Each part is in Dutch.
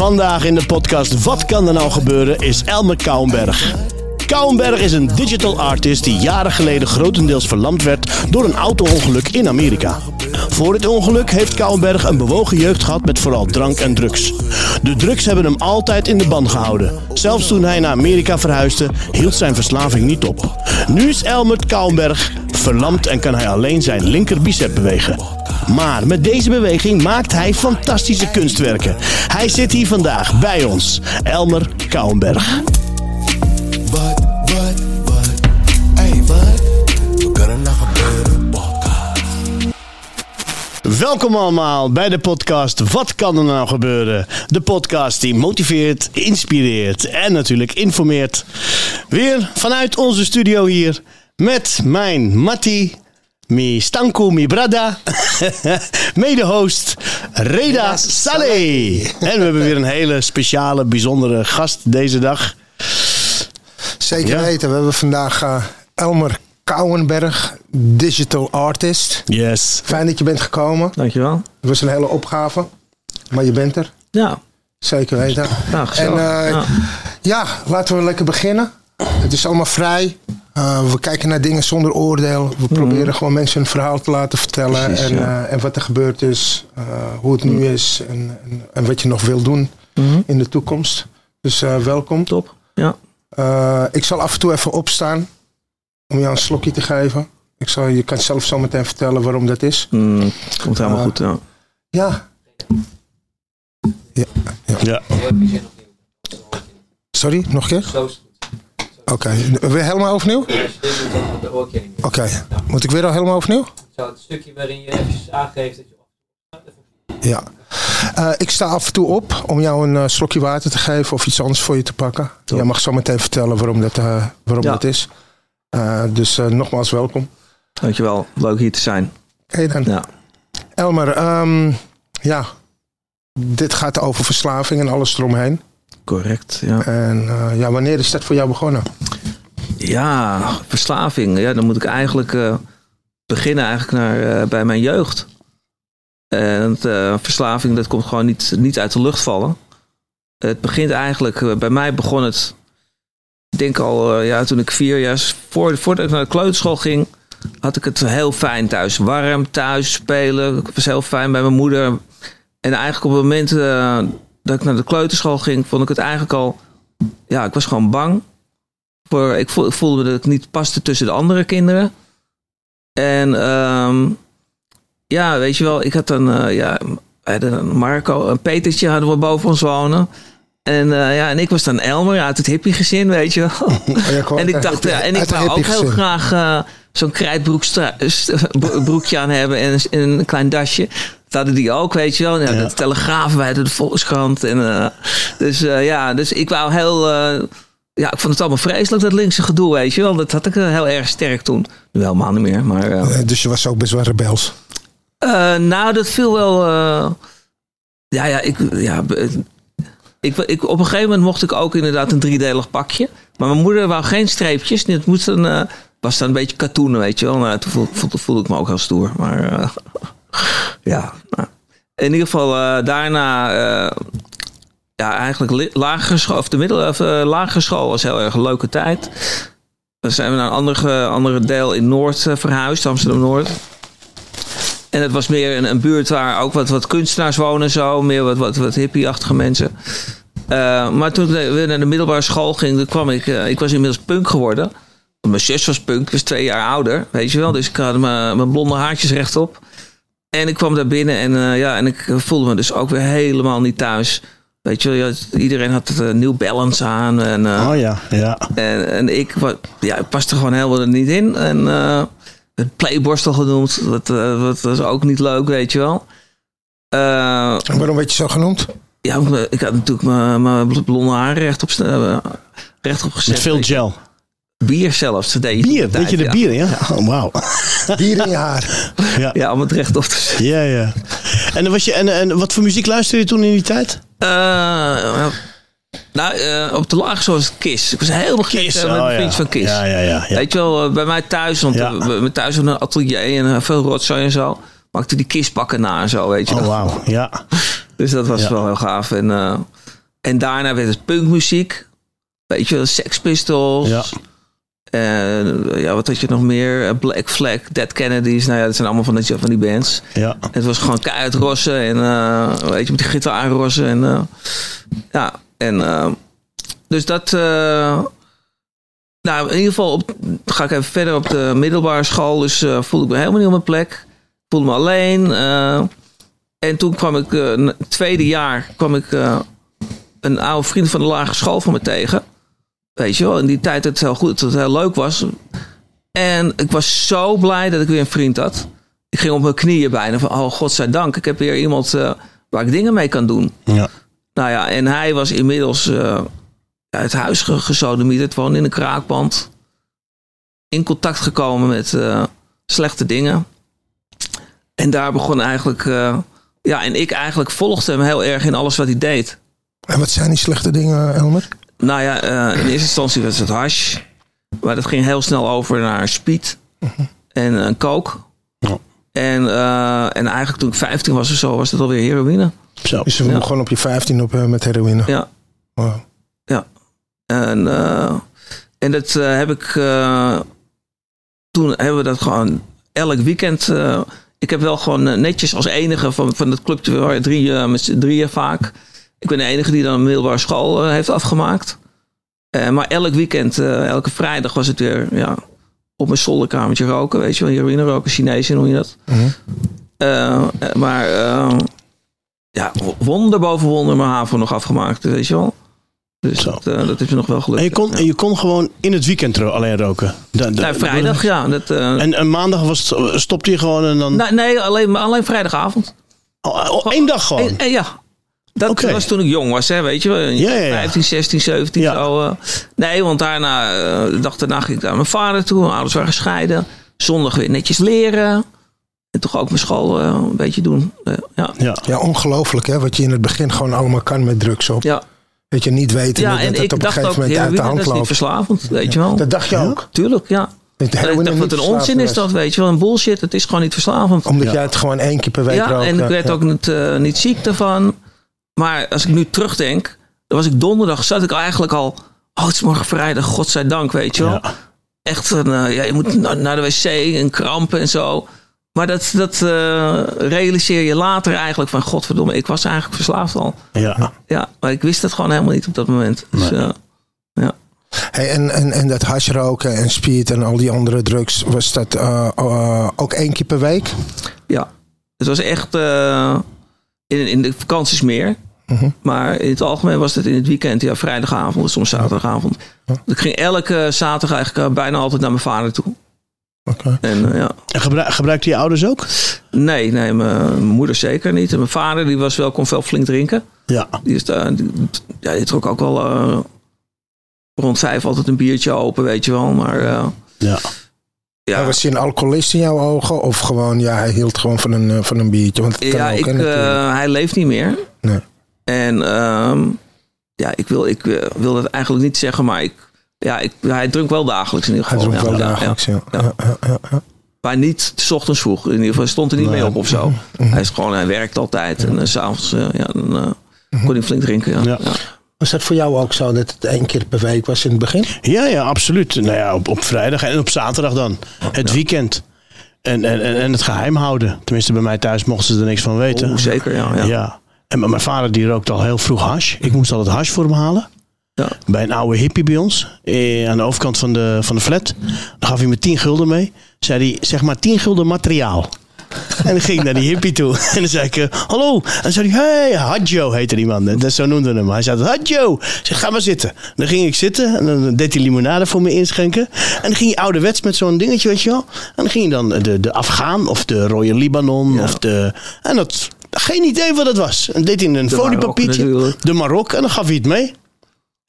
Vandaag in de podcast Wat kan er nou gebeuren is Elmer Kouwenberg. Kouwenberg is een digital artist die jaren geleden grotendeels verlamd werd door een auto-ongeluk in Amerika. Voor dit ongeluk heeft Kouwenberg een bewogen jeugd gehad met vooral drank en drugs. De drugs hebben hem altijd in de ban gehouden. Zelfs toen hij naar Amerika verhuisde, hield zijn verslaving niet op. Nu is Elmer Kouwenberg verlamd en kan hij alleen zijn linker bicep bewegen. Maar met deze beweging maakt hij fantastische kunstwerken. Hij zit hier vandaag bij ons, Elmer Kouwenberg. Welkom allemaal bij de podcast Wat kan er nou gebeuren? De podcast die motiveert, inspireert en natuurlijk informeert. Weer vanuit onze studio hier met mijn Matti, mi stanku, mi brada, mede-host Reda Saleh. En we hebben weer een hele speciale, bijzondere gast deze dag. Zeker Ja. weten. We hebben vandaag eh, Elmer Kouwenberg, digital artist. Yes. Fijn dat je bent gekomen. Dankjewel. Het was een hele opgave, maar je bent er. Ja, Zeker weten. nou. En eh, ja. ja, laten we lekker beginnen. Het is allemaal vrij. Uh, we kijken naar dingen zonder oordeel. We proberen gewoon mensen een verhaal te laten vertellen. Precies, en, ja. uh, en wat er gebeurd is. Uh, hoe het nu is. En, en, en, wat je nog wil doen Mhm. in de toekomst. Dus uh, welkom. Top. Ja. Uh, ik zal af en toe even opstaan. Om jou een slokje te geven. Ik zal, je kan zelf zo meteen vertellen waarom dat is. Mm, komt helemaal Uh, goed. Ja. Ja. Ja. ja. Ja. Sorry, nog een keer? Oké. Weer helemaal overnieuw? Oké. Moet ik weer al helemaal overnieuw? Zo, het stukje waarin je eventjes aangeeft dat je... Ja. Uh, ik sta af en toe op om jou een uh, slokje water te geven of iets anders voor je te pakken. Top. Jij mag zo meteen vertellen waarom dat, uh, waarom Ja. dat is. Uh, dus nogmaals welkom. Dankjewel. Leuk hier te zijn. Hey dan. Ja. Elmer, um, ja, dit gaat over verslaving en alles eromheen. Correct. Ja. En uh, ja, wanneer is dat voor jou begonnen? ja, verslaving. Ja, dan moet ik eigenlijk uh, beginnen eigenlijk naar, uh, bij mijn jeugd. En uh, verslaving, dat komt gewoon niet, niet uit de lucht vallen. Het begint eigenlijk, bij mij begon het, ik denk al, uh, ja, toen ik vier jaar, voor, voordat ik naar de kleuterschool ging, had ik het heel fijn thuis. Warm thuis, spelen, ik was heel fijn bij mijn moeder. En eigenlijk op het moment uh, dat ik naar de kleuterschool ging, vond ik het eigenlijk al, ja, ik was gewoon bang. Voor, ik voelde dat ik niet paste tussen de andere kinderen. En um, ja, weet je wel, ik had dan, uh, ja, een Marco, een Petertje hadden we boven ons wonen. En, uh, ja, en ik was dan Elmer uit het hippie gezin, weet je wel. Oh, en ik dacht, ja, en ik wou ook heel graag uh, zo'n krijtbroekje aan hebben en, en, een klein dasje. Dat hadden die ook, weet je wel. Ja, ja. De Telegraaf, wij de Volkskrant. En, uh, dus ja, dus ik wou heel... ja, ik vond het allemaal vreselijk, dat linkse gedoe, weet je wel. Dat had ik heel erg sterk toen. Nu helemaal niet meer, maar... dus je was ook best wel rebels? Nou, dat viel wel. Ja, ja, ik, ja ik, op een gegeven moment mocht ik ook inderdaad een driedelig pakje. Maar mijn moeder wou geen streepjes. Het moest dan, uh, was dan een beetje katoen, weet je wel. Nou, toen voelde, ik me ook heel stoer. Maar ja, nou. in ieder geval daarna. ja, eigenlijk lagere school, of de middel, of, lagere school was heel erg een leuke tijd. Dan zijn we naar een andere, andere deel in Noord verhuisd, Amsterdam Noord. En het was meer een, een buurt waar ook wat, wat kunstenaars wonen en zo. Meer wat, wat, wat hippie-achtige mensen. Eh, maar toen we naar de middelbare school gingen, kwam ik... eh, ik was inmiddels punk geworden. Mijn zus was punk, ik was twee jaar ouder, weet je wel. Dus ik had mijn, mijn blonde haartjes rechtop. En ik kwam daar binnen en, eh, ja, en ik voelde me dus ook weer helemaal niet thuis. Weet je wel, iedereen had het uh, New Balance aan. En, Oh ja, ja. en, en ik, ja, ik paste gewoon helemaal er niet in. En het playborstel genoemd. Dat, eh, dat was ook niet leuk, weet je wel. Eh, En waarom werd je zo genoemd? ja, ik had natuurlijk mijn- mijn blonde haren rechtop, uh, rechtop gezet. Met veel gel. Bier zelfs. Deed je Bier, weet je de bier, ja? Oh, wauw. Bier in je haar. Ja. Ja, om het rechtop te zetten. Ja, ja. En, dan was je, en, en wat voor muziek luisterde je toen in die tijd? Eh, nou, eh, op de was het Kiss. Ik was helemaal gek eh, met oh, een ja. vriendje van Kiss. Ja, ja, ja. ja. Weet je wel, eh, bij mij thuis, want Ja. we- thuis hadden een atelier en veel rotzooi en zo. Maakte die kistpakken na en zo, weet je Oh, wauw. Ja. Dus dat was Ja. wel heel gaaf. En, en daarna werd het punkmuziek. Weet je wel, Sex Pistols. Ja. En ja, wat had je nog meer? Black Flag, Dead Kennedys. Nou ja, dat zijn allemaal van die, van die bands. Ja. Het was gewoon keihard rossen en weet je, met die gitaar rossen. En, ja, en eh, dus dat... eh, nou, in ieder geval op, ga ik even verder op de middelbare school. Dus eh, voelde ik me helemaal niet op mijn plek. Voelde me alleen. eh, en toen kwam ik, het tweede jaar, kwam ik een oude vriend van de lagere school van me tegen. Weet je wel, in die tijd dat het heel goed, dat het heel leuk was. En ik was zo blij dat ik weer een vriend had. Ik ging op mijn knieën bijna van, oh godzijdank, ik heb weer iemand waar ik dingen mee kan doen. Ja. Nou ja, en hij was inmiddels eh, uit huis ge- gesodemieterd, woonde in een kraakpand. In contact gekomen met eh, slechte dingen. En daar begon eigenlijk, eh, ja, en ik eigenlijk volgde hem heel erg in alles wat hij deed. En wat zijn die slechte dingen, Elmer? Nou ja, eh, in eerste instantie was het hash. Maar dat ging heel snel over naar speed en een coke. Ja. En, eh, en eigenlijk toen ik 15 was of zo, was het alweer heroïne. Zo. Dus we Ja. begonnen op je 15 op, eh, met heroïne. Ja. Wow. En, eh, en dat eh, heb ik. toen hebben we dat gewoon elk weekend. ik heb wel gewoon netjes als enige van, van het clubje, waren drie, met z'n drieën vaak. Ik ben de enige die dan een middelbare school heeft afgemaakt. Maar elk weekend, elke vrijdag was het weer ja, op mijn zolderkamertje roken. Weet je wel, heroïne roken, Chinees noem je dat. Eh, maar ja, wonder boven wonder mijn haven nog afgemaakt, weet je wel. Dus dat, eh, dat is me nog wel gelukt. En je kon, ja. en je kon gewoon in het weekend alleen roken? Nou, vrijdag, ja. Dat, eh, En, en maandag was het, stopte je gewoon en dan... nee, nee alleen, alleen vrijdagavond. Oh, oh, één dag gewoon? Ja, dat was toen ik jong was, hè, weet je wel. Ja, ja, ja. 15, 16, 17 Ja. zo. eh. nee, want daarna, eh, de dag daarna ging ik naar mijn vader toe. Mijn ouders waren gescheiden. Zondag weer netjes leren. En toch ook mijn school eh, een beetje doen. Eh, ja. Ja. Ja, ongelooflijk hè, wat je in het begin gewoon allemaal kan met drugs op. Ja, Dat je niet weet ja dat en het ik op een dacht gegeven ook, moment uit de hand dat is niet loopt. verslavend, weet je wel. Dat dacht je ook. Tuurlijk, ja. Dat ik dacht, niet wat een onzin is dat, weet je wel. Een bullshit, het is gewoon niet verslavend. Omdat Ja. jij het gewoon één keer per week Ja, rookt. en ik werd Ja. ook niet, eh, niet ziek daarvan. Maar als ik nu terugdenk, dan was ik donderdag, zat ik eigenlijk al. Oh, het is morgen vrijdag, godzijdank, weet je wel. Ja. Echt, een, eh, ja, je moet naar, naar de wc en krampen en zo. Maar dat, dat eh, realiseer je later eigenlijk van, godverdomme, ik was eigenlijk verslaafd al. Ja. Ja, maar ik wist het gewoon helemaal niet op dat moment. Dus, Nee. eh, Hey, en, en, en dat hashroken en speed en al die andere drugs, was dat eh, ook één keer per week? ja, het was echt eh, in, in de vakanties meer. Mhm. Maar in het algemeen was het in het weekend, ja, vrijdagavond, soms zaterdagavond. Ik ging elke zaterdag eigenlijk bijna altijd naar mijn vader toe. Oké. En eh, ja, En gebruik, gebruikte je ouders ook? nee, nee, mijn, moeder zeker niet. En mijn vader, die was wel, kon wel flink drinken. Ja. Die, is daar, die, ja, die trok ook wel eh, rond vijf altijd een biertje open, weet je wel. Maar eh, Ja. ja, Was hij een alcoholist in jouw ogen? Of gewoon, ja, hij hield gewoon van een, van een biertje? Want het kan ja ook, ik, eh, hij leeft niet meer. Nee. En ehm, ja, ik wil, ik wil dat eigenlijk niet zeggen, maar ik, ja, ik, hij drinkt wel dagelijks in ieder Hij geval. dronk Ja, wel ja, dagelijks, ja. Ja. Ja, ja, ja, ja. Maar niet s ochtends vroeg. In ieder geval hij stond er niet mee op of zo. Hij is gewoon, hij werkt altijd. En s s'avonds uh, ja, dan uh, kon hij flink drinken. Ja. Ja. Ja. Was dat voor jou ook zo dat het één keer per week was in het begin? Ja, ja, absoluut. Nou ja, op, op vrijdag en op zaterdag dan. Het weekend. En, en, en, en het geheim houden. Tenminste, bij mij thuis mochten ze er niks van weten. Zeker, ja. ja. Ja. En mijn vader die rookte al heel vroeg hash. Ik moest altijd hash voor hem halen. Ja. Bij een oude hippie bij ons. Eh, aan de overkant van de, van de flat. Dan gaf hij me 10 gulden mee. Zei hij, zeg maar 10 gulden materiaal. En dan ging ik naar die hippie toe. En dan zei ik, eh, hallo. En dan zei hij, hey, Hadjo heette die man. Dat, zo noemden we hem. Hij zei, Hadjo. Ik zeg, ga maar zitten. Dan ging ik zitten. En dan deed hij limonade voor me inschenken. En dan ging hij ouderwets met zo'n dingetje, weet je wel. En dan ging hij dan de, de Afghaan of de Royal Libanon. Of de, en dat, geen idee wat het was. En deed hij een De foliepapiertje. Marok. De Marok. En dan gaf hij het mee.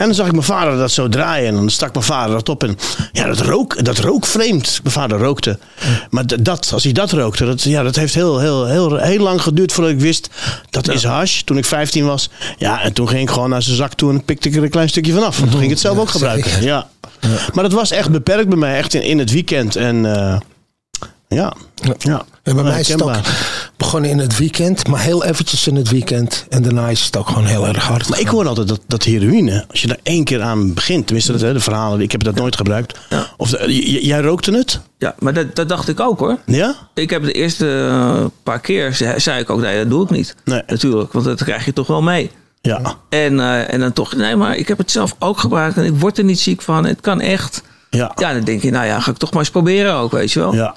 En dan zag ik mijn vader dat zo draaien. En dan stak mijn vader dat op. En ja, dat rook, dat rook vreemd. Mijn vader rookte. Maar dat, als hij dat rookte, dat, ja, dat heeft heel, heel, heel, heel lang geduurd voordat ik wist. Dat is hash. Toen ik 15 was. Ja, en toen ging ik gewoon naar zijn zak toe en pikte ik er een klein stukje vanaf. Toen ging ik het zelf ook gebruiken. Ja. Maar dat was echt beperkt bij mij. Echt in, in het weekend. En eh, ja. ja. En bij mij is het ook begonnen in het weekend, maar heel eventjes in het weekend. En daarna is het ook gewoon heel erg hard. Maar ik hoor altijd dat, dat heroïne, als je daar één keer aan begint, tenminste dat, hè, de verhalen, ik heb dat nooit gebruikt. Of de- jij rookte het? Ja, maar dat, dat dacht ik ook hoor. Ja? Ik heb de eerste eh, paar keer, zei, zei ik ook, nee, dat doe ik niet. Nee. Natuurlijk, want dat krijg je toch wel mee. Ja. En, eh, en dan toch, nee, maar ik heb het zelf ook gebruikt en ik word er niet ziek van. Het kan echt. Ja. Ja, dan denk je, nou ja, ga ik toch maar eens proberen ook, weet je wel. Ja.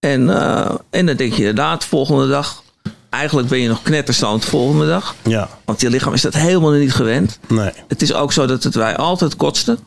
En, eh, en dan denk je inderdaad, volgende dag, eigenlijk ben je nog knetterstand de volgende dag. Ja. Want je lichaam is dat helemaal niet gewend. Nee. Het is ook zo dat het wij altijd kotsten.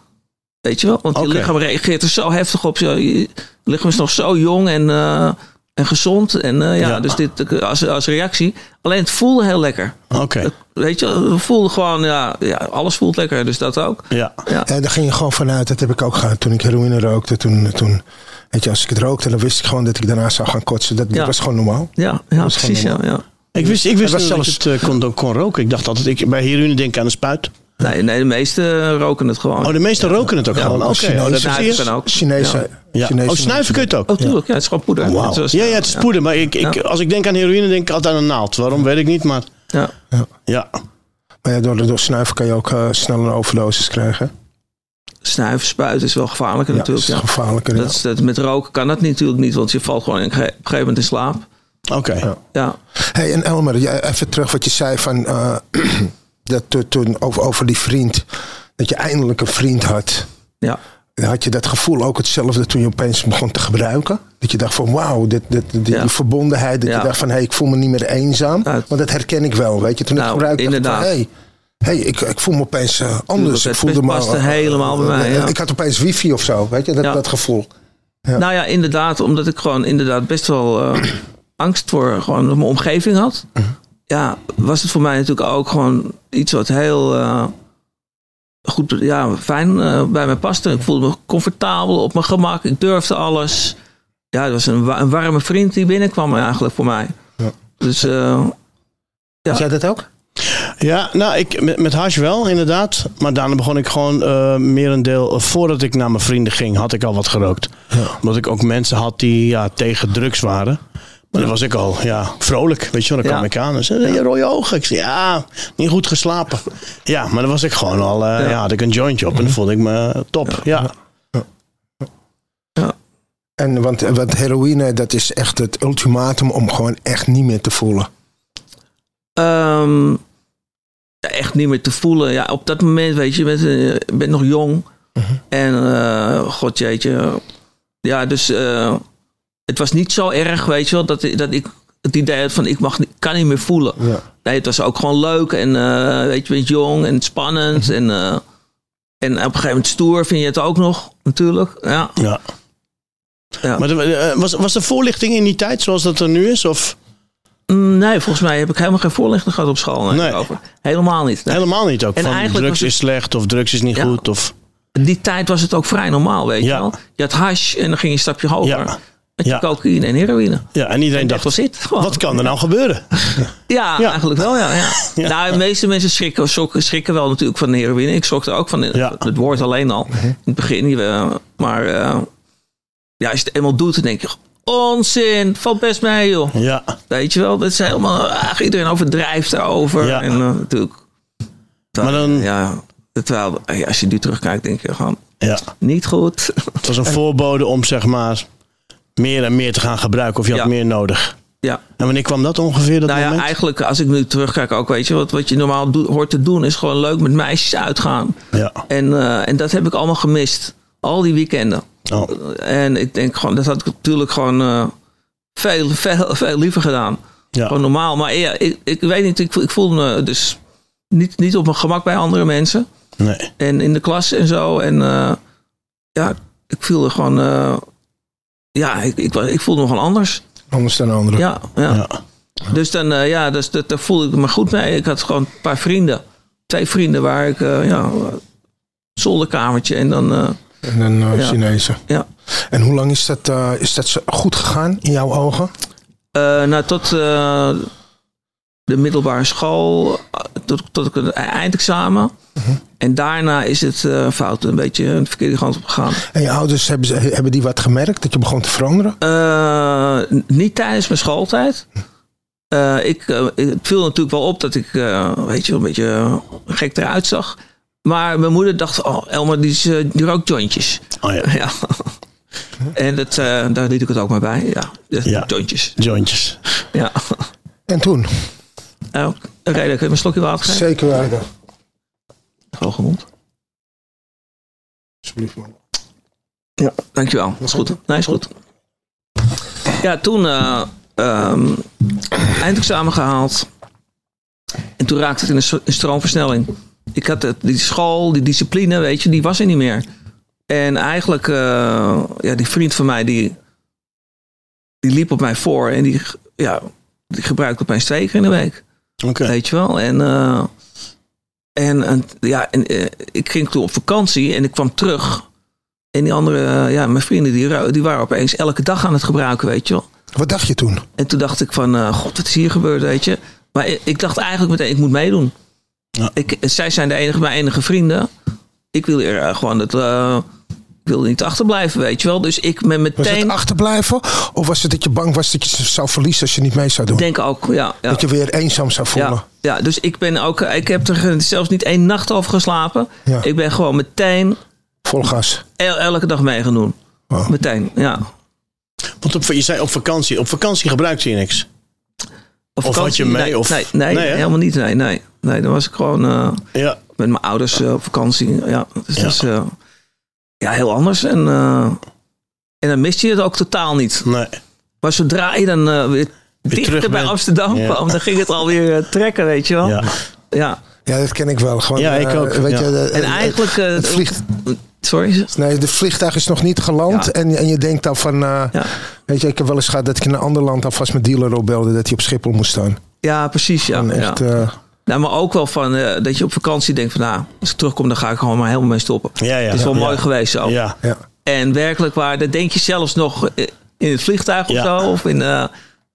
Weet je wel? Want je lichaam reageert er zo heftig op. Je lichaam is nog zo jong en, eh, en gezond. En eh, ja, Ja. dus dit als, als reactie. Alleen het voelde heel lekker. Oké. Weet je, we voelden gewoon, ja, ja, alles voelt lekker. Dus dat ook. Ja. Ja. Ja, daar ging je gewoon vanuit. Dat heb ik ook gehad toen ik heroïne rookte. Toen, toen, weet je, als ik het rookte, dan wist ik gewoon dat ik daarna zou gaan kotsen. Dat, was gewoon normaal. Ja, ja precies. Ja, ja. Ik wist, ik wist dat zelfs- ik het eh, kon, kon roken. Ik dacht altijd, ik, bij heroïne denk ik aan een spuit. Nee, nee, de meesten roken het gewoon. Oh, de meesten roken het ook gewoon. Oké. Chinezen. Oh, kan ook. Chinese, Ja. Chinese Oh, snuiven kun je het ook? Oh, tuurlijk. Ja, het is gewoon poeder. Wauw. Net zoals- Ja, ja, het is poeder. Maar ik, ik, Ja. als ik denk aan heroïne, denk ik altijd aan een naald. Waarom, weet ik niet. Maar Ja. ja. Maar ja, door, door snuiven kan je ook eh, snel een overdosis krijgen. Snuiven, spuiten is wel gevaarlijker Ja, natuurlijk. dat is Ja. gevaarlijker. Dat is, dat, met roken kan dat natuurlijk niet, want je valt gewoon op een ge- gegeven moment in slaap. Oké. Ja. Ja, Hey, en Elmer, jij- even terug wat je zei van eh, dat to- toen over, over die vriend. Dat je eindelijk een vriend had. ja. Had je dat gevoel ook hetzelfde toen je opeens begon te gebruiken? Dat je dacht van wauw, dit, dit, die, Ja. die verbondenheid. Dat Ja. je dacht van hé, hey, ik voel me niet meer eenzaam. Ja. Want dat herken ik wel, weet je. Toen ik Nou, gebruikte van inderdaad. hey, hey, ik, ik voel me opeens eh, anders. het ik voelde paste eh, helemaal bij mij, eh. Ik had opeens wifi of zo, weet je, dat, dat gevoel. Ja. Nou ja, inderdaad, omdat ik gewoon inderdaad best wel angst voor gewoon mijn omgeving had. Mhm. Ja, was het voor mij natuurlijk ook gewoon iets wat heel eh, goed, ja, fijn eh, bij mij paste. Ik voelde me comfortabel, op mijn gemak, ik durfde alles. Ja, het was een, een warme vriend die binnenkwam eigenlijk voor mij. Ja. Dus eh, Had jij dat ook? Ja, nou, ik, met, met hash wel, inderdaad. Maar daarna begon ik gewoon eh meer een deel... voordat ik naar mijn vrienden ging, had ik al wat gerookt. Omdat ik ook mensen had die ja, tegen drugs waren. Maar dan was ik al ja, vrolijk, weet je wel. Dan kwam Ja. ik aan en zei, je rode ogen. Ik zei, ja, niet goed geslapen. Ja, maar dan was ik gewoon al... eh, ja. had ik een jointje op en dan voelde ik me top. Ja, En want, want heroïne, dat is echt het ultimatum om gewoon echt niet meer te voelen. Ehm, ja, echt niet meer te voelen. Ja, op dat moment, weet je, je bent, eh, je bent nog jong. En, eh god jeetje. Ja, dus eh, het was niet zo erg, weet je wel, dat, dat ik het idee had van ik mag, niet- kan niet meer voelen. Ja. Nee, het was ook gewoon leuk en eh, weet je, jong en spannend. En, eh, en op een gegeven moment stoer vind je het ook nog, natuurlijk. Ja, ja. Ja. Maar de- eh, was, was de voorlichting in die tijd zoals dat er nu is? Of Mm, nee, volgens mij heb ik helemaal geen voorlichting gehad op school. Nee, Nee. Over. Helemaal niet. Nee. helemaal niet ook? En van eigenlijk drugs is slecht of drugs is niet Ja. goed? Of, die tijd was het ook vrij normaal, weet je wel. Je had hash en dan ging je een stapje hoger. Met Ja. cocaïne en heroïne. ja, en iedereen dacht, was wat kan er nou gebeuren? Ja, Ja. eigenlijk wel, ja. ja. Ja. Nou, de meeste mensen schrikken, schrikken, schrikken wel natuurlijk van de heroïne. Ik schrok er ook van. Het woord alleen al. In het begin. je, maar eh, ja, als je het eenmaal doet, dan denk je... Onzin, valt best mee, joh. Ja, Weet je wel, dat is helemaal... ah, iedereen overdrijft daarover. Ja. En eh, natuurlijk... Maar dan- Ja, terwijl, als je nu terugkijkt, denk je gewoon... ja. Niet goed. Het was een voorbode om zeg maar meer en meer te gaan gebruiken. Of je had meer nodig. Ja. En wanneer kwam dat ongeveer, dat Nou ja, moment? eigenlijk als ik nu terugkijk ook, weet je, wat, wat je normaal doet, hoort te doen is gewoon leuk met meisjes uitgaan. Ja. En, eh, en dat heb ik allemaal gemist. Al die weekenden. Oh. En ik denk gewoon, dat had ik natuurlijk gewoon eh, veel, veel, veel liever gedaan. Ja. Gewoon normaal. Maar ja, ik, ik weet niet, ik, voel- ik voelde me dus niet, niet op mijn gemak bij andere mensen. Nee. En in de klas en zo. En eh, ja, ik voelde gewoon, eh, ja, ik, ik, ik voelde me gewoon anders. Anders dan anderen. Ja, ja. Ja. Dus dan, eh, ja, dus, dat, daar voelde ik me goed mee. Ik had gewoon een paar vrienden. Twee vrienden waar ik, eh, ja, zolderkamertje en dan, eh, En dan uh, Ja. Chinezen. ja. En hoe lang is dat, eh, is dat zo goed gegaan in jouw ogen? Eh, nou, tot eh, de middelbare school, tot, tot ik een eindexamen. En daarna is het eh, fout, een beetje de verkeerde kant op gegaan. En je ouders, hebben, ze, hebben die wat gemerkt? Dat je begon te veranderen? Eh, niet tijdens mijn schooltijd. Eh, ik, het viel natuurlijk wel op dat ik, eh, weet je, een beetje gek eruit zag. Maar mijn moeder dacht, oh, Elmer, die, is, die rookt jointjes. Oh ja. ja. En dat, eh, daar liet ik het ook maar bij. Ja, de Ja. jointjes. Jointjes. Ja. En toen? Nou, Oké, dan kun je me een slokje water geven. Zeker weten. Hoge mond. Alsjeblieft man. Ja, dankjewel. Dat is goed. Nee, is goed. Ja, toen eh ehm, eindexamen gehaald. En toen raakte het in een, stroomversnelling. Ik had het, die school, die discipline, weet je, die was er niet meer. En eigenlijk, eh, ja, die vriend van mij, die, die liep op mij voor. En die, ja, die gebruikte opeens twee keer in de week. Weet je wel? En, eh, en, en, ja, en eh, ik ging toen op vakantie en ik kwam terug. En die andere, eh, ja, mijn vrienden, die, die waren opeens elke dag aan het gebruiken, weet je wel. Wat dacht je toen? En toen dacht ik van, god, wat is hier gebeurd, weet je. Maar ik, ik dacht eigenlijk meteen, ik moet meedoen. Ja. Ik, zij zijn de enige, mijn enige vrienden. Ik wil er gewoon het, wilde niet achterblijven, weet je wel. Dus ik met Was het meteen, achterblijven? Of was het dat je bang was dat je ze zou verliezen als je niet mee zou doen? denk ook, ja. ja. Dat je weer eenzaam zou voelen? Ja, ja, dus ik ben ook, ik heb er zelfs niet één nacht over geslapen. Ja. Ik ben gewoon meteen Vol gas? el- elke dag mee gaan doen. Wow. Meteen, ja. Want op, je zei op vakantie. Op vakantie gebruikte je niks. Op Of had je mee, Nee, of- nee, nee, Nee, hè? helemaal niet. Nee, nee. nee, dan was ik gewoon eh, Ja. met mijn ouders eh, op vakantie. Ja, dus Ja. dat is eh, ja, heel anders. En, eh, en dan miste je het ook totaal niet. Nee. Maar zodra je dan eh, weer, dichter terug bij bent. Amsterdam Ja. kwam, dan ging het alweer eh, trekken, weet je wel. Ja. ja. Ja, dat ken ik wel. Gewoon, Ja, ik eh, ook, Weet ja. je, En eigenlijk... eh, het vliegt, Sorry? nee, de vliegtuig is nog niet geland. Ja. En, en je denkt dan van... eh, Ja. Weet je, ik heb wel eens gehad dat ik in een ander land alvast mijn dealer opbelde dat hij op Schiphol moest staan. Ja, precies. Ja, En ja. echt, eh, Nou, maar ook wel van eh, dat je op vakantie denkt van nou, als ik terugkom, dan ga ik gewoon maar helemaal mee stoppen. Ja, ja. Het is wel Ja. mooi geweest zo. Ja. ja. En werkelijk waar, dat denk je zelfs nog eh, in het vliegtuig of Ja. zo. Of in, eh, en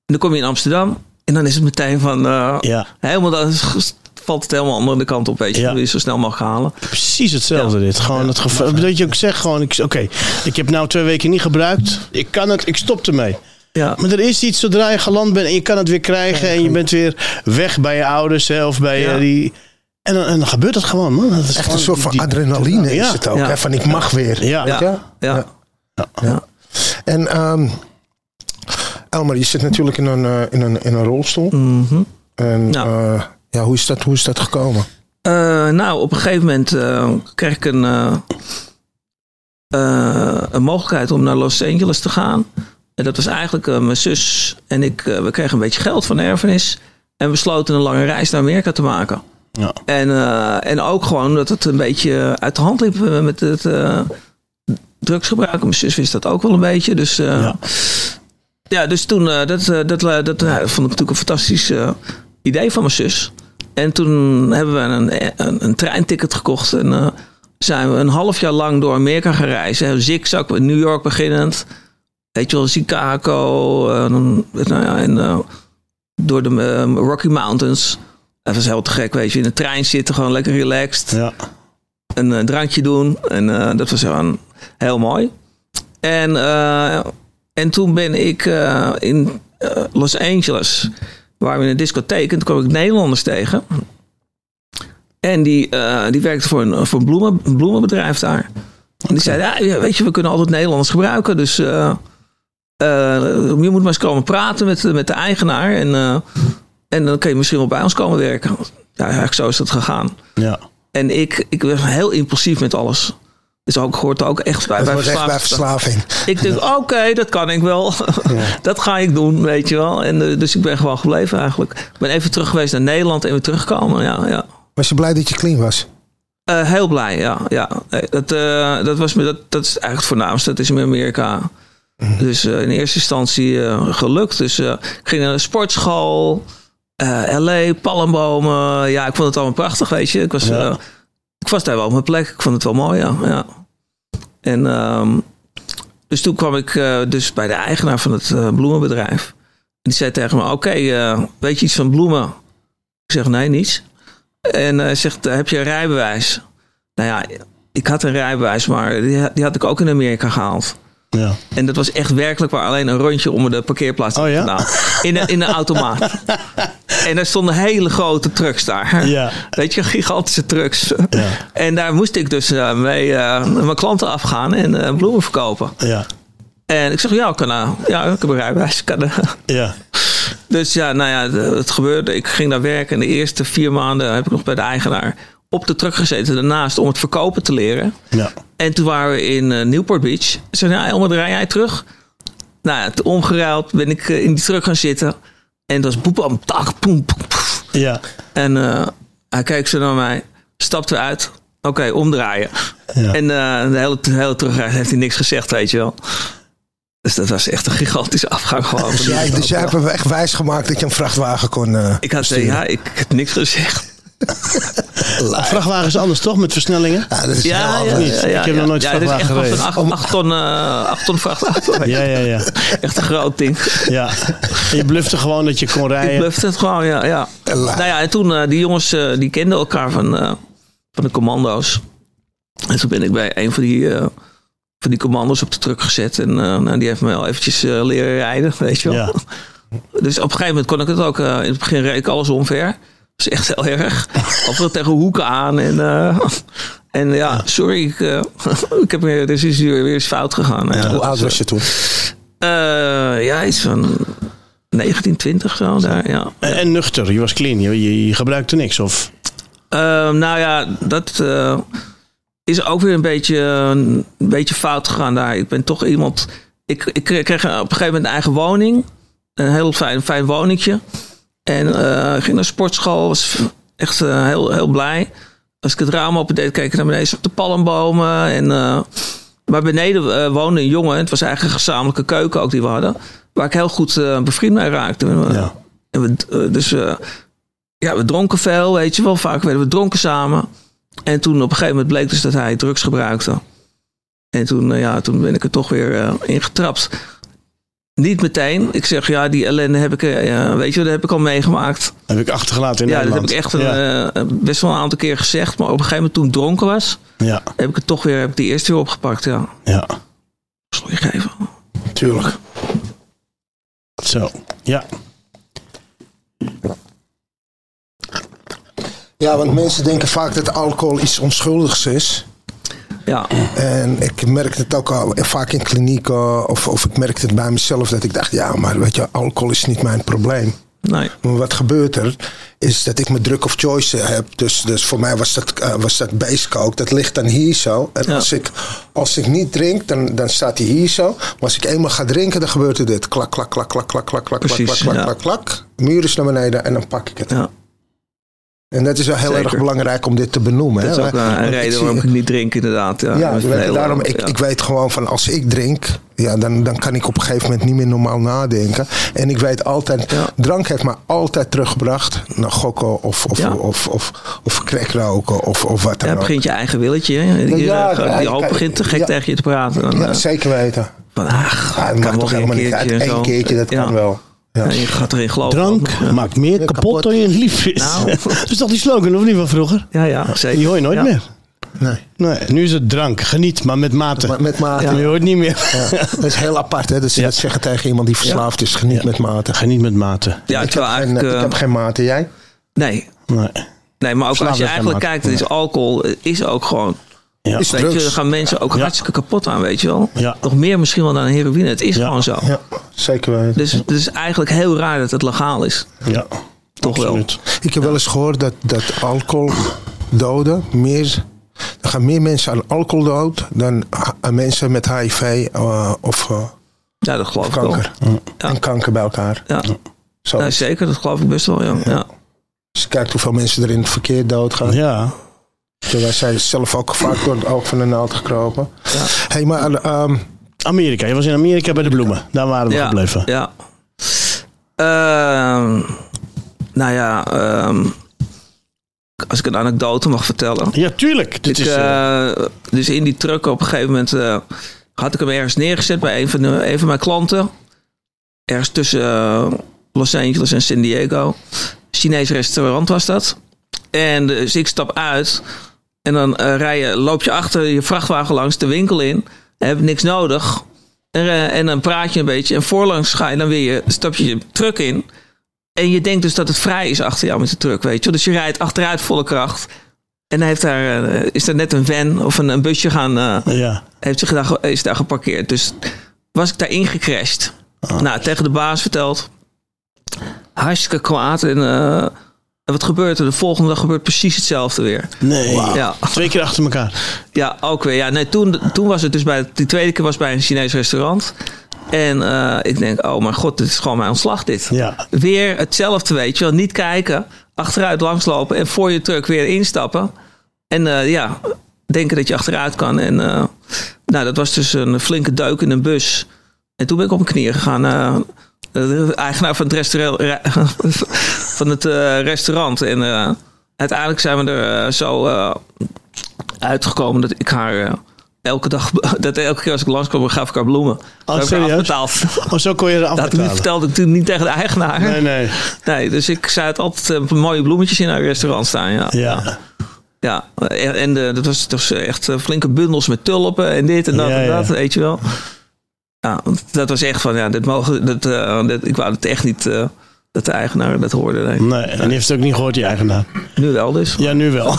dan kom je in Amsterdam en dan is het meteen van eh, Ja. helemaal, dan is- valt het helemaal andere kant op, weet je. Ja. Je zo snel mogelijk halen. Precies hetzelfde Ja. dit. Gewoon het geval. Dat je ook zegt gewoon, ik- oké, ik heb nou twee weken niet gebruikt. Ik kan het, ik stop ermee. Ja, Maar er is iets zodra je geland bent en je kan het weer krijgen. En je bent weer weg bij je ouders hè, of bij Ja. die... En dan, en dan gebeurt het gewoon, man. Dat is Echt gewoon een soort van die- adrenaline Ja. is het ook. Ja. Hè? Van ik mag weer. Ja. Weet je? ja, ja. ja. En ehm, Elmer, je zit natuurlijk in een, eh, in een, in een rolstoel. Mhm. En Ja. eh, ja, hoe, is dat, hoe is dat gekomen? Eh, nou, op een gegeven moment eh, kreeg ik een, een mogelijkheid om naar Los Angeles te gaan. En dat was eigenlijk eh, mijn zus en ik. eh, we kregen een beetje geld van de erfenis. En we besloten een lange reis naar Amerika te maken. Ja. En, eh, en ook gewoon dat het een beetje uit de hand liep met het drugsgebruik. Mijn zus wist dat ook wel een beetje. Dus, Ja. ja. dus toen, dat, dat, dat, vond ik natuurlijk een fantastisch idee van mijn zus. En toen hebben we een, een, een treinticket gekocht. En zijn we een half jaar lang door Amerika gaan reizen. Zigzag New York beginnend. Weet je wel, Chicago. eh, dan, nou ja, en eh, door de eh, Rocky Mountains. Dat was heel te gek, weet je. In de trein zitten, gewoon lekker relaxed. Ja. Een eh, drankje doen. En dat was gewoon heel mooi. En, en toen ben ik in Los Angeles, waar we in een discotheek, en toen kwam ik Nederlanders tegen. En die, die werkte voor een, voor een, bloemen, een bloemenbedrijf daar. En die zei, ja, weet je, we kunnen altijd Nederlanders gebruiken. Dus, je moet maar eens komen praten met, met de eigenaar. En, eh, en dan kun je misschien wel bij ons komen werken. Ja, eigenlijk zo is dat gegaan. Ja. En ik, ik ben heel impulsief met alles. Dus ook hoort ook echt bij, bij wordt echt bij verslaving. verslaving. Ik denk, oké, dat kan ik wel. dat ga ik doen, weet je wel. En, eh, dus ik ben gewoon gebleven eigenlijk. Ik ben even terug geweest naar Nederland en weer teruggekomen. Ja, ja. Was je blij dat je clean was? Eh, heel blij, ja. ja. Dat, eh, dat, was me, dat, dat is eigenlijk het voornaamste. Dat is in Amerika. Dus eh, in eerste instantie eh, gelukt. Dus eh, ik ging naar de sportschool. LA, palmbomen. Ja, ik vond het allemaal prachtig, weet je. Ik was, Ja. ik was daar wel op mijn plek. Ik vond het wel mooi, ja. ja. En ehm, dus toen kwam ik dus bij de eigenaar van het bloemenbedrijf. En die zei tegen me, oké, weet je iets van bloemen? Ik zeg, nee, niets. En hij zegt, heb je een rijbewijs? Nou ja, ik had een rijbewijs, maar die, die had ik ook in Amerika gehaald. Ja. En dat was echt werkelijk waar alleen een rondje om de parkeerplaats Oh ja? gedaan. In een, in een automaat. en er stonden hele grote trucks daar. Ja. Weet je, gigantische trucks. Ja. En daar moest ik dus eh, mee eh, mijn klanten afgaan en eh, bloemen verkopen. Ja. En ik zeg, ja, ik kan, eh, ja, ik heb een rijbewijs. Kan, eh. Ja. Dus ja, nou ja, de- het gebeurde. Ik ging daar werken. En de eerste vier maanden heb ik nog bij de eigenaar op de truck gezeten. Daarnaast om het verkopen te leren. Ja. En toen waren we in eh, Newport Beach. Ze zei, ja, Elmer, rij jij terug? Nou ja, omgeruild ben ik eh, in die truck gaan zitten. En het was boepam, tak, poem, poem, poef. Ja. En eh, hij keek zo naar mij, stapte uit. Oké, omdraaien. Ja. En eh, de hele, de hele terugreis heeft hij niks gezegd, weet je wel. Dus dat was echt een gigantische afgang gewoon. Dus jij, dus jij hebt hem echt wijs gemaakt dat je een vrachtwagen kon eh, Ik had, ja, ik heb niks gezegd. Vrachtwagen is anders toch met versnellingen? Ja, dat is Ja, heel ja, anders. niet. ja, ja, Ik heb ja. nog nooit ja, het is echt vrachtwagen gereden. 8 ton, eh, acht ton vrachtauto. Ja, ja, ja. Echt een groot ding. ja. En je blufte gewoon dat je kon Ik rijden. blufte het gewoon, ja. ja. Nou ja, en toen, eh, die jongens, eh, die kenden elkaar van, eh, van de commando's. En toen ben ik bij een van die, eh, van die commando's op de truck gezet. En eh, nou, die heeft me wel eventjes eh, leren rijden, weet je wel. Ja. Dus op een gegeven moment kon ik het ook. eh, in het begin reed ik alles omver. Dat is echt heel erg. Of tegen hoeken aan. En, eh, en ja, sorry, ik, eh, ik heb weer, dus is weer, weer eens fout gegaan. Ja, Hoe oud was je toen? eh, ja, iets van 1920 zo. Daar, ja. En, en nuchter, je was clean. Je, je, gebruikte niks. Of... Ehm, nou ja, dat eh, is ook weer een beetje, een beetje fout gegaan daar. Ik ben toch iemand. Ik, ik kreeg kreeg op een gegeven moment een eigen woning. Een heel fijn, fijn woningje. En eh, ging naar sportschool. Was echt eh, heel, heel blij. Als ik het raam open deed, keek ik naar beneden op de palmbomen. En, maar beneden eh, woonde een jongen. Het was eigenlijk een gezamenlijke keuken ook die we hadden. Waar ik heel goed bevriend mee raakte. Ja. En we, dus ja, we dronken veel, weet je wel. Vaak werden we dronken samen. En toen op een gegeven moment bleek dus dat hij drugs gebruikte. En toen, ja, toen ben ik er toch weer eh, ingetrapt. Niet meteen. Ik zeg, ja, die ellende heb ik, eh, ja, weet je, dat heb ik al meegemaakt. Heb ik achtergelaten in ja, dat heb Nederland. ik echt een, Ja. eh, best wel een aantal keer gezegd. Maar op een gegeven moment toen ik dronken was, ja. heb ik het toch weer, heb ik die eerste weer opgepakt. Ja, ja. je geven. Tuurlijk. Zo. Ja. Ja, want mensen denken vaak dat alcohol iets onschuldigs is. Ja, En ik merkte het ook al vaak in klinieken. Of, of ik merkte het bij mezelf dat ik dacht, ja, maar weet je, alcohol is niet mijn probleem. nee. Maar wat gebeurt er, is dat ik mijn druk of choice heb. Dus, dus voor mij was dat, eh, was dat coke. Dat ligt dan hier zo. En Ja. als, ik, als ik niet drink, dan, dan staat hij hier zo. Maar als ik eenmaal ga drinken, dan gebeurt er dit. Klak, klak, klak, klak, klak, klak, klak, klak, klak, ja. klak, klak, klak. Muur is naar beneden en dan pak ik het. Ja. En dat is wel heel Zeker. erg belangrijk om dit te benoemen. Dat is hè. ook een reden waarom ik niet drink, inderdaad. Ja, ja, weet daarom, ik, ja. ik weet gewoon van als ik drink, ja, dan, dan kan ik op een gegeven moment niet meer normaal nadenken. En ik weet altijd, Ja. drank heeft me altijd teruggebracht naar gokken of, of, Ja. of, of, of crack roken of, of wat dan Ja, ook. begint je eigen willetje. hè. Die, Ja, die hoop begint te gek tegen je te praten. Dan, Ja, eh, zeker weten. van, ach, Ja, het maakt wel toch helemaal niet uit. Eén keertje, dat kan wel. Ja. Ja, je gaat erin geloven. Drank Ja. maakt meer kapot, kapot. dan je lief is. Nou. dat is toch die slogan, of niet van vroeger? Ja, ja, zeker. Die hoor je nooit Ja. meer. Nee. Nee, nu is het drank. Geniet, maar met mate. Maar met mate. Je hoort niet meer. Ja. Dat is heel apart, hè? Dat ze Ja. dat zeggen tegen iemand die verslaafd is. Geniet met mate. Geniet met mate. Ja, ik, heb geen, eigenlijk... ik eh, heb geen mate. Jij? nee. Nee. nee, maar ook Verslaafd als je eigenlijk kijkt, is alcohol eh, is ook gewoon Ja. Is Weet je, drugs. daar gaan mensen ook Ja. hartstikke kapot aan, weet je wel. Ja. Nog meer misschien wel dan heroïne. Het is Ja. gewoon zo. Ja, zeker weten. Dus het is eigenlijk heel raar dat het legaal is. Ja, Toch absoluut. Ik heb wel eens gehoord dat, dat alcohol doden meer. Er gaan meer mensen aan alcohol dood dan aan mensen met HIV eh, of eh, Ja, dat geloof ik wel. kanker. Ja. En kanker bij elkaar. Ja, Zo. zeker. Dat geloof ik best wel, ja. ja. Als je kijkt hoeveel mensen er in het verkeer doodgaan. Ja, Ja. Wij zijn zelf ook vaak door het oog van de naald gekropen. Hey, maar ehm, Amerika. Je was in Amerika bij de bloemen. Daar waren we ja, gebleven. Ja. Ehm, nou ja, ehm, als ik een anekdote mag vertellen. Ja, tuurlijk. Dit Ik, is, eh, eh, dus in die truck op een gegeven moment eh, had ik hem ergens neergezet bij een van, de, een van mijn klanten. Ergens tussen eh, Los Angeles en San Diego. Chinees restaurant was dat. En dus ik stap uit. En dan eh, rij je, loop je achter je vrachtwagen langs de winkel in. Heb niks nodig. En, eh, en dan praat je een beetje. En voorlangs ga je dan weer, je- stap je je truck in. En je denkt dus dat het vrij is achter jou met de truck, weet je. Dus je rijdt achteruit volle kracht. En dan heeft daar, eh, is er net een van of een, een busje gaan, ja. heeft zich daar, is daar geparkeerd. Dus was ik daar ingecrashed. Nou, tegen de baas verteld. Hartstikke kwaad. En, en wat gebeurt er? De volgende dag gebeurt precies hetzelfde weer. Nee. Ja. Twee keer achter elkaar. Ja, ook weer. Ja, nee, toen, toen was het dus bij, die tweede keer was bij een Chinees restaurant. En eh, ik denk, oh mijn god, dit is gewoon mijn ontslag dit. Ja. Weer hetzelfde, weet je wel. Niet kijken, achteruit langslopen en voor je truck weer instappen. En eh, ja, denken dat je achteruit kan. En eh, nou, dat was dus een flinke duik in een bus. En toen ben ik op mijn knieën gegaan. De eigenaar van het, restaurant, van het eh, restaurant. En eh, uiteindelijk zijn we er eh, zo uitgekomen dat ik haar elke dag, dat elke keer als ik langskwam, gaf ik haar bloemen. Dat haar serieus? Oh, zo kon je er Dat ik vertelde ik natuurlijk niet tegen de eigenaar. Nee, nee. Nee, dus ik zei het altijd mooie bloemetjes in haar restaurant staan. Ja, Ja. ja. en, dat was dus echt flinke bundels met tulpen en dit en dat Ja, en ja. dat, weet je wel. Ja, want dat was echt van, ja, dit mogen, dat, eh, dat, ik wou het echt niet eh, dat de eigenaar dat hoorde. Nee. Nee, en die heeft het ook niet gehoord, die eigenaar. Nu wel dus. Ja, nu wel.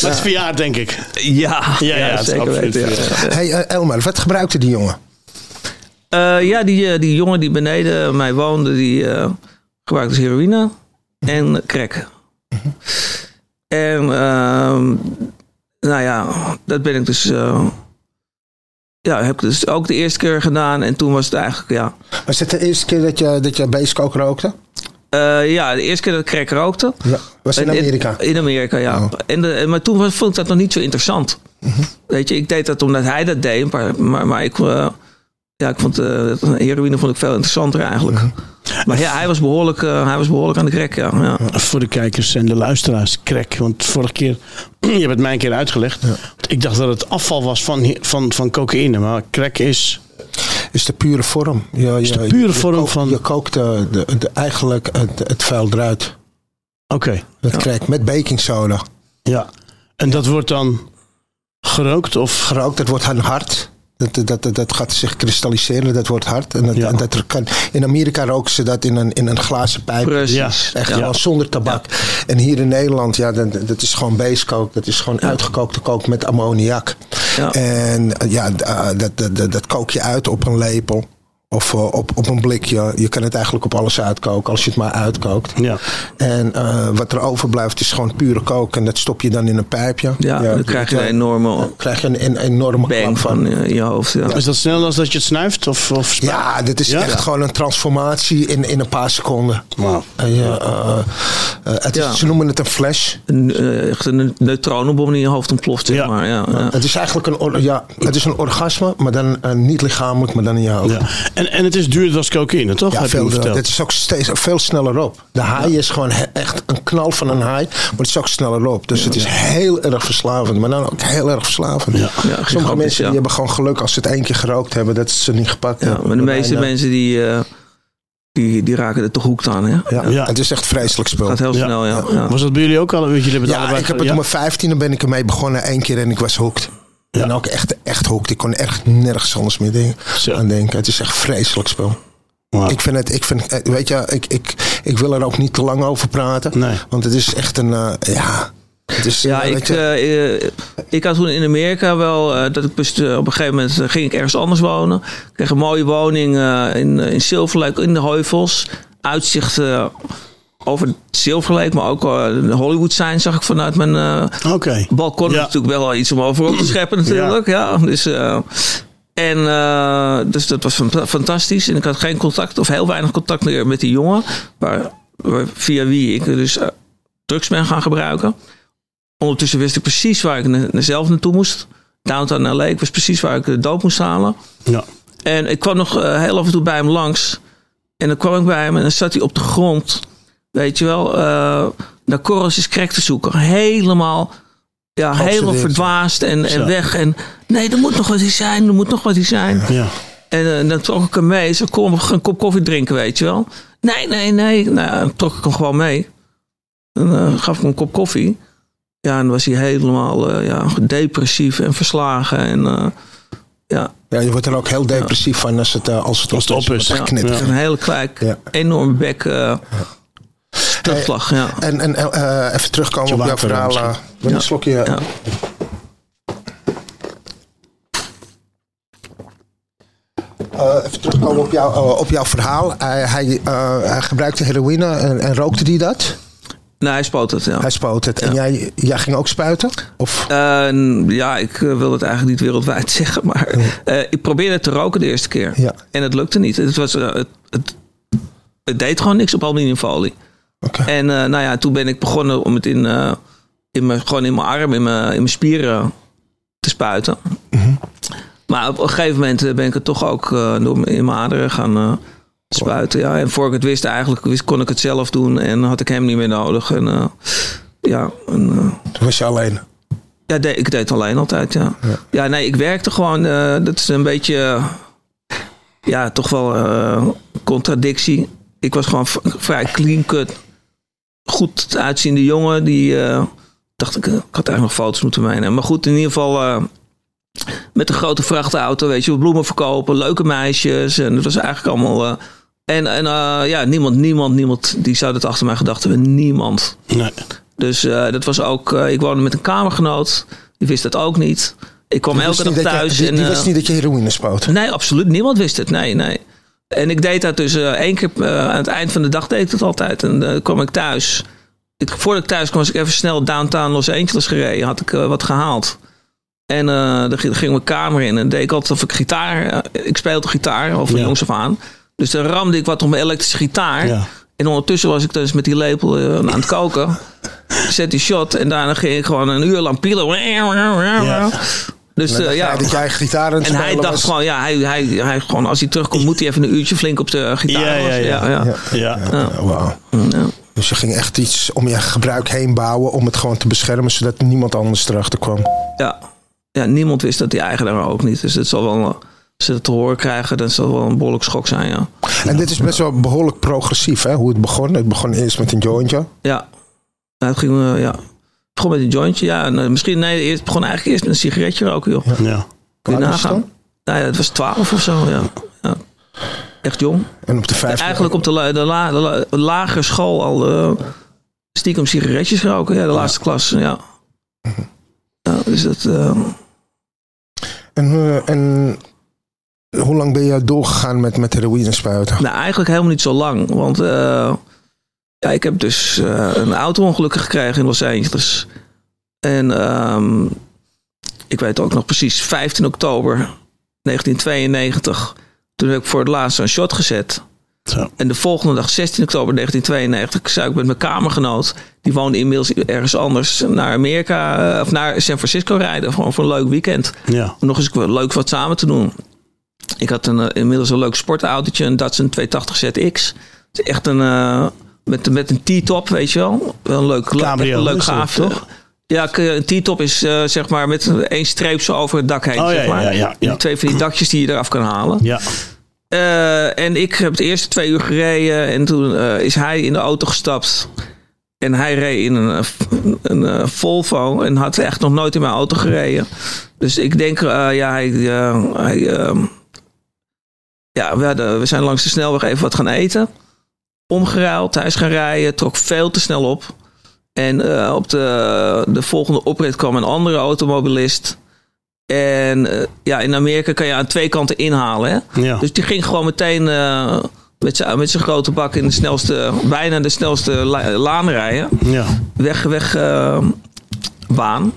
Het is verjaard, denk ik. Ja, Ja, ja, zeker weten. Ja. verjaard. hey, eh, Elmer, wat gebruikte die jongen? Eh, ja, die, die jongen die beneden mij woonde, die eh, gebruikte dus heroïne en crack. En ehm, nou ja, dat ben ik dus... ja, heb ik dus ook de eerste keer gedaan. En toen was het eigenlijk, ja... Was het de eerste keer dat je, dat je rookte? Eh, ja, de eerste keer dat ik crack rookte. Ja. Was in Amerika? In, Amerika, ja. Oh. En de, maar toen was- vond ik dat nog niet zo interessant. Mhm. Weet je, ik deed dat omdat hij dat deed. Maar, maar, maar ik, eh, ja, ik vond eh, heroïne vond ik veel interessanter eigenlijk. Maar ja, hij was behoorlijk, eh, hij was behoorlijk aan de crack, ja. ja. Voor de kijkers en de luisteraars, crack. Want vorige keer, je hebt het mij een keer uitgelegd. Ik dacht dat het afval was van, van, van cocaïne. Maar crack is... is de pure vorm. Je, Is de pure je vorm kookt- van- Je kookt de, de, de- eigenlijk het, het vuil eruit. Oké, Dat met baking soda. ja. En dat wordt dan gerookt of... Gerookt, dat wordt dan hard. Dat, dat, dat, dat gaat zich kristalliseren, dat wordt hard. En dat, Ja. en dat er kan, in Amerika roken ze dat in een, in een glazen pijp. Precies. Echt Ja. gewoon zonder tabak. En hier in Nederland, ja, dat, dat is gewoon basecoke. Dat is gewoon uitgekookte kook met ammoniak. Ja. En ja, eh, dat, dat, dat, dat kook je uit op een lepel. Of eh, op, op een blikje. Je kan het eigenlijk op alles uitkoken, als je het maar uitkookt. Ja. En eh, wat er overblijft is gewoon pure kook. En dat stop je dan in een pijpje. Ja, dan krijg je een enorme dan krijg je een, een enorme bang van eh, in je hoofd. Ja. Is dat sneller als dat je het snuift? Of, of? Ja, dit is Ja? echt gewoon een transformatie in, in een paar seconden. Wauw. En je, eh, eh, het is, Ja. Ze noemen het een flash. Een, eh, echt een neutronenbom in je hoofd ontploft, zeg Ja. maar. Ja, ja. Het is eigenlijk een, or- ja, het is een orgasme, maar dan niet lichamelijk, maar dan in je hoofd. En, en het is duurder dan cocaïne, toch? Ja, veel, het is ook steeds veel sneller op. De haai is gewoon he- echt een knal van een haai, maar het is ook sneller op. Dus het is heel erg verslavend, maar dan ook heel erg verslavend. Ja. Ja, Sommige mensen ja. die hebben gewoon geluk als ze het één keer gerookt hebben, dat ze het niet gepakt Ja, hebben. maar de meeste bijna- mensen die, eh, die, die raken er toch hoekt aan. Hè? Ja, Ja. het is echt vreselijk spul. Gaat heel Ja. snel, ja. ja. Was dat bij jullie ook al? Jullie hebben het Ja, allebei ik heb het ja? op mijn vijftiende ben ik ermee begonnen één keer en ik was hooked. Ja. En ook echt, echt hooked. Ik kon echt nergens anders meer dingen Zo. aan denken. Het is echt vreselijk spel. Ik vind het, ik vind, eh, weet je, ik, ik, ik wil er ook niet te lang over praten. Nee. Want het is echt een, eh, ja, Het is, Ja, ik, je, eh, ik had toen in Amerika wel dat ik best, op een gegeven moment ging ik ergens anders wonen. Ik kreeg een mooie woning in, in Silver Lake in de Heuvels. Uitzicht over Silver Lake, maar ook de Hollywood sign zag ik vanuit mijn eh, balkon. Ja. natuurlijk wel iets om over op te scheppen natuurlijk. Ja. dus, eh, en dus dat was fanta- fantastisch. En ik had geen contact of heel weinig contact meer met die jongen. Waar, via wie ik dus drugs ben gaan gebruiken. Ondertussen wist ik precies waar ik na- zelf naartoe moest. Downtown LA. Ik wist precies waar ik de dood moest halen. Ja. En ik kwam nog heel af en toe bij hem langs. En dan kwam ik bij hem en dan zat hij op de grond. Weet je wel, eh naar korreltjes crack te zoeken. Helemaal, ja, helemaal verdwaasd en, en weg. En nee, er moet nog wat in zijn, er moet nog wat in zijn. Ja. En eh, dan trok ik hem mee. We gaan een kop koffie drinken, weet je wel. Nee, nee, nee. Nou, ja, dan trok ik hem gewoon mee. En eh, gaf ik hem een kop koffie. Ja, en dan was hij helemaal eh, ja, depressief en verslagen. En eh, ja, ja, je wordt er ook heel depressief van als het, als het, Als het op is. ja, Geknitterd. een hele klijk, Ja. enorme bek. eh terugslag, ja. En, en eh, even terugkomen op jouw verhaal. eh, je een slokje? Ja. Eh, even terugkomen op, jou, eh, op jouw verhaal. Hij, hij, eh, hij gebruikte heroïne en, en rookte hij dat? Nee, hij spoot het, ja. Hij spoot het. En Ja. jij, jij ging ook spuiten? Of? Eh, ja, ik eh, wil het eigenlijk niet wereldwijd zeggen, maar eh, ik probeerde te roken de eerste keer. Ja. En het lukte niet. Het, was, eh, het, het, het deed gewoon niks op aluminiumfolie. En eh, nou ja, toen ben ik begonnen om het in, eh, in mijn, gewoon in mijn arm, in mijn, in mijn spieren te spuiten. Maar op een gegeven moment eh, ben ik het toch ook door in mijn aderen gaan spuiten. Ja. En voor ik het wist, eigenlijk wist, kon ik het zelf doen en had ik hem niet meer nodig. En, ja, en, Toen was je alleen. ja, de- ik deed het alleen altijd, ja. Ja, nee, ik werkte gewoon. dat is een beetje. ja, toch wel contradictie. Ik was gewoon vrij clean cut. Goed uitziende jongen. Die. eh, dacht ik, eh, ik had eigenlijk nog foto's moeten meenemen. Maar goed, in ieder geval. eh, met een grote vrachtauto, weet je, bloemen verkopen, leuke meisjes. En dat was eigenlijk allemaal. en en ja, niemand, niemand, niemand die zou dat achter mij gedacht hebben. Niemand. Nee. Dus dat was ook. ik woonde met een kamergenoot. Die wist dat ook niet. Ik kwam elke dag je- thuis. die, en, die wist niet dat je heroïne spoot. Nee, absoluut. Niemand wist het. Nee, nee. En ik deed dat dus eh, één keer eh, aan het eind van de dag deed ik dat altijd. En dan kwam ik thuis. Ik, voordat ik thuis kwam, was ik even snel downtown Los Angeles gereden. Had ik eh, wat gehaald. En eh, dan ging, mijn kamer in. En deed ik altijd of ik gitaar. eh, ik speelde gitaar, van Ja. jongs af aan. Dus dan ramde ik wat op mijn elektrische gitaar. Ja. En ondertussen was ik dus met die lepel eh, aan het koken. Zet die shot. En daarna ging ik gewoon een uur lang pielen. Ja. Dus eh, dacht ja. dat jij gitaar En hij dacht was. gewoon, ja, hij, hij, hij, gewoon, als hij terugkomt, moet hij even een uurtje flink op de gitaar. Ja, ja, was. ja. ja. Ja. Ja. Wauw. Ja. Dus je ging echt iets om je gebruik heen bouwen om het gewoon te beschermen, zodat niemand anders erachter kwam. Ja. ja, niemand wist dat die eigenaar ook niet. Dus het zal wel, als ze het te horen krijgen, dan zal wel een behoorlijk schok zijn, ja. En dit is best wel behoorlijk progressief, hè, hoe het begon. Het begon eerst met een jointje. Ja, het ging, eh, ja. Begon met een jointje, ja. En, eh, misschien, nee, eerst, begon eigenlijk eerst met een sigaretje roken, joh. Ja. Kun je nagaan? Nou ja, het was twaalf of zo, ja. ja. Echt jong. En op de vijf. Eigenlijk op de, la- de, la- de, la- de lagere school al eh, stiekem sigaretjes roken. Ja, de laatste klas, ja. ja dus dat, eh, En, eh, en hoe lang ben je doorgegaan met, met heroïne spuiten? nou, eigenlijk helemaal niet zo lang. Want eh, ja, ik heb dus eh, een auto-ongeluk gekregen in Los Angeles. En ehm, ik weet ook nog precies, 15 oktober 1992. Toen heb ik voor het laatst een shot gezet. Zo. En de volgende dag, 16 oktober 1992, zou ik met mijn kamergenoot, die woonde inmiddels ergens anders, naar Amerika eh, of naar San Francisco rijden. Gewoon voor een leuk weekend. Ja. Om nog eens leuk wat samen te doen. Ik had een, eh, inmiddels een leuk sportautootje, een Datsun 280 ZX. Het is echt een, met, met een T-top, weet je wel. Een leuk, Cabrio een leuk gaafje. toch? Ja, een T-top is eh, zeg maar met één streep zo over het dak heen. Oh, zeg ja, maar. ja, ja, ja. Die twee van die dakjes die je eraf kan halen. Ja. Eh, en ik heb de eerste twee uur gereden. En toen eh, is hij in de auto gestapt. En hij reed in een, een, een, Volvo. En had echt nog nooit in mijn auto gereden. Dus ik denk, ja, hij. hij ehm, ja, we, hadden, we zijn langs de snelweg even wat gaan eten. Omgeruild, hij is gaan rijden. Trok veel te snel op. En eh, op de, de volgende oprit kwam een andere automobilist. En eh, ja, in Amerika kan je aan twee kanten inhalen. Hè? Ja. Dus die ging gewoon meteen eh, met zijn met zijn grote bak in de snelste, bijna de snelste la- laan rijden. Ja. Weg, weg baan.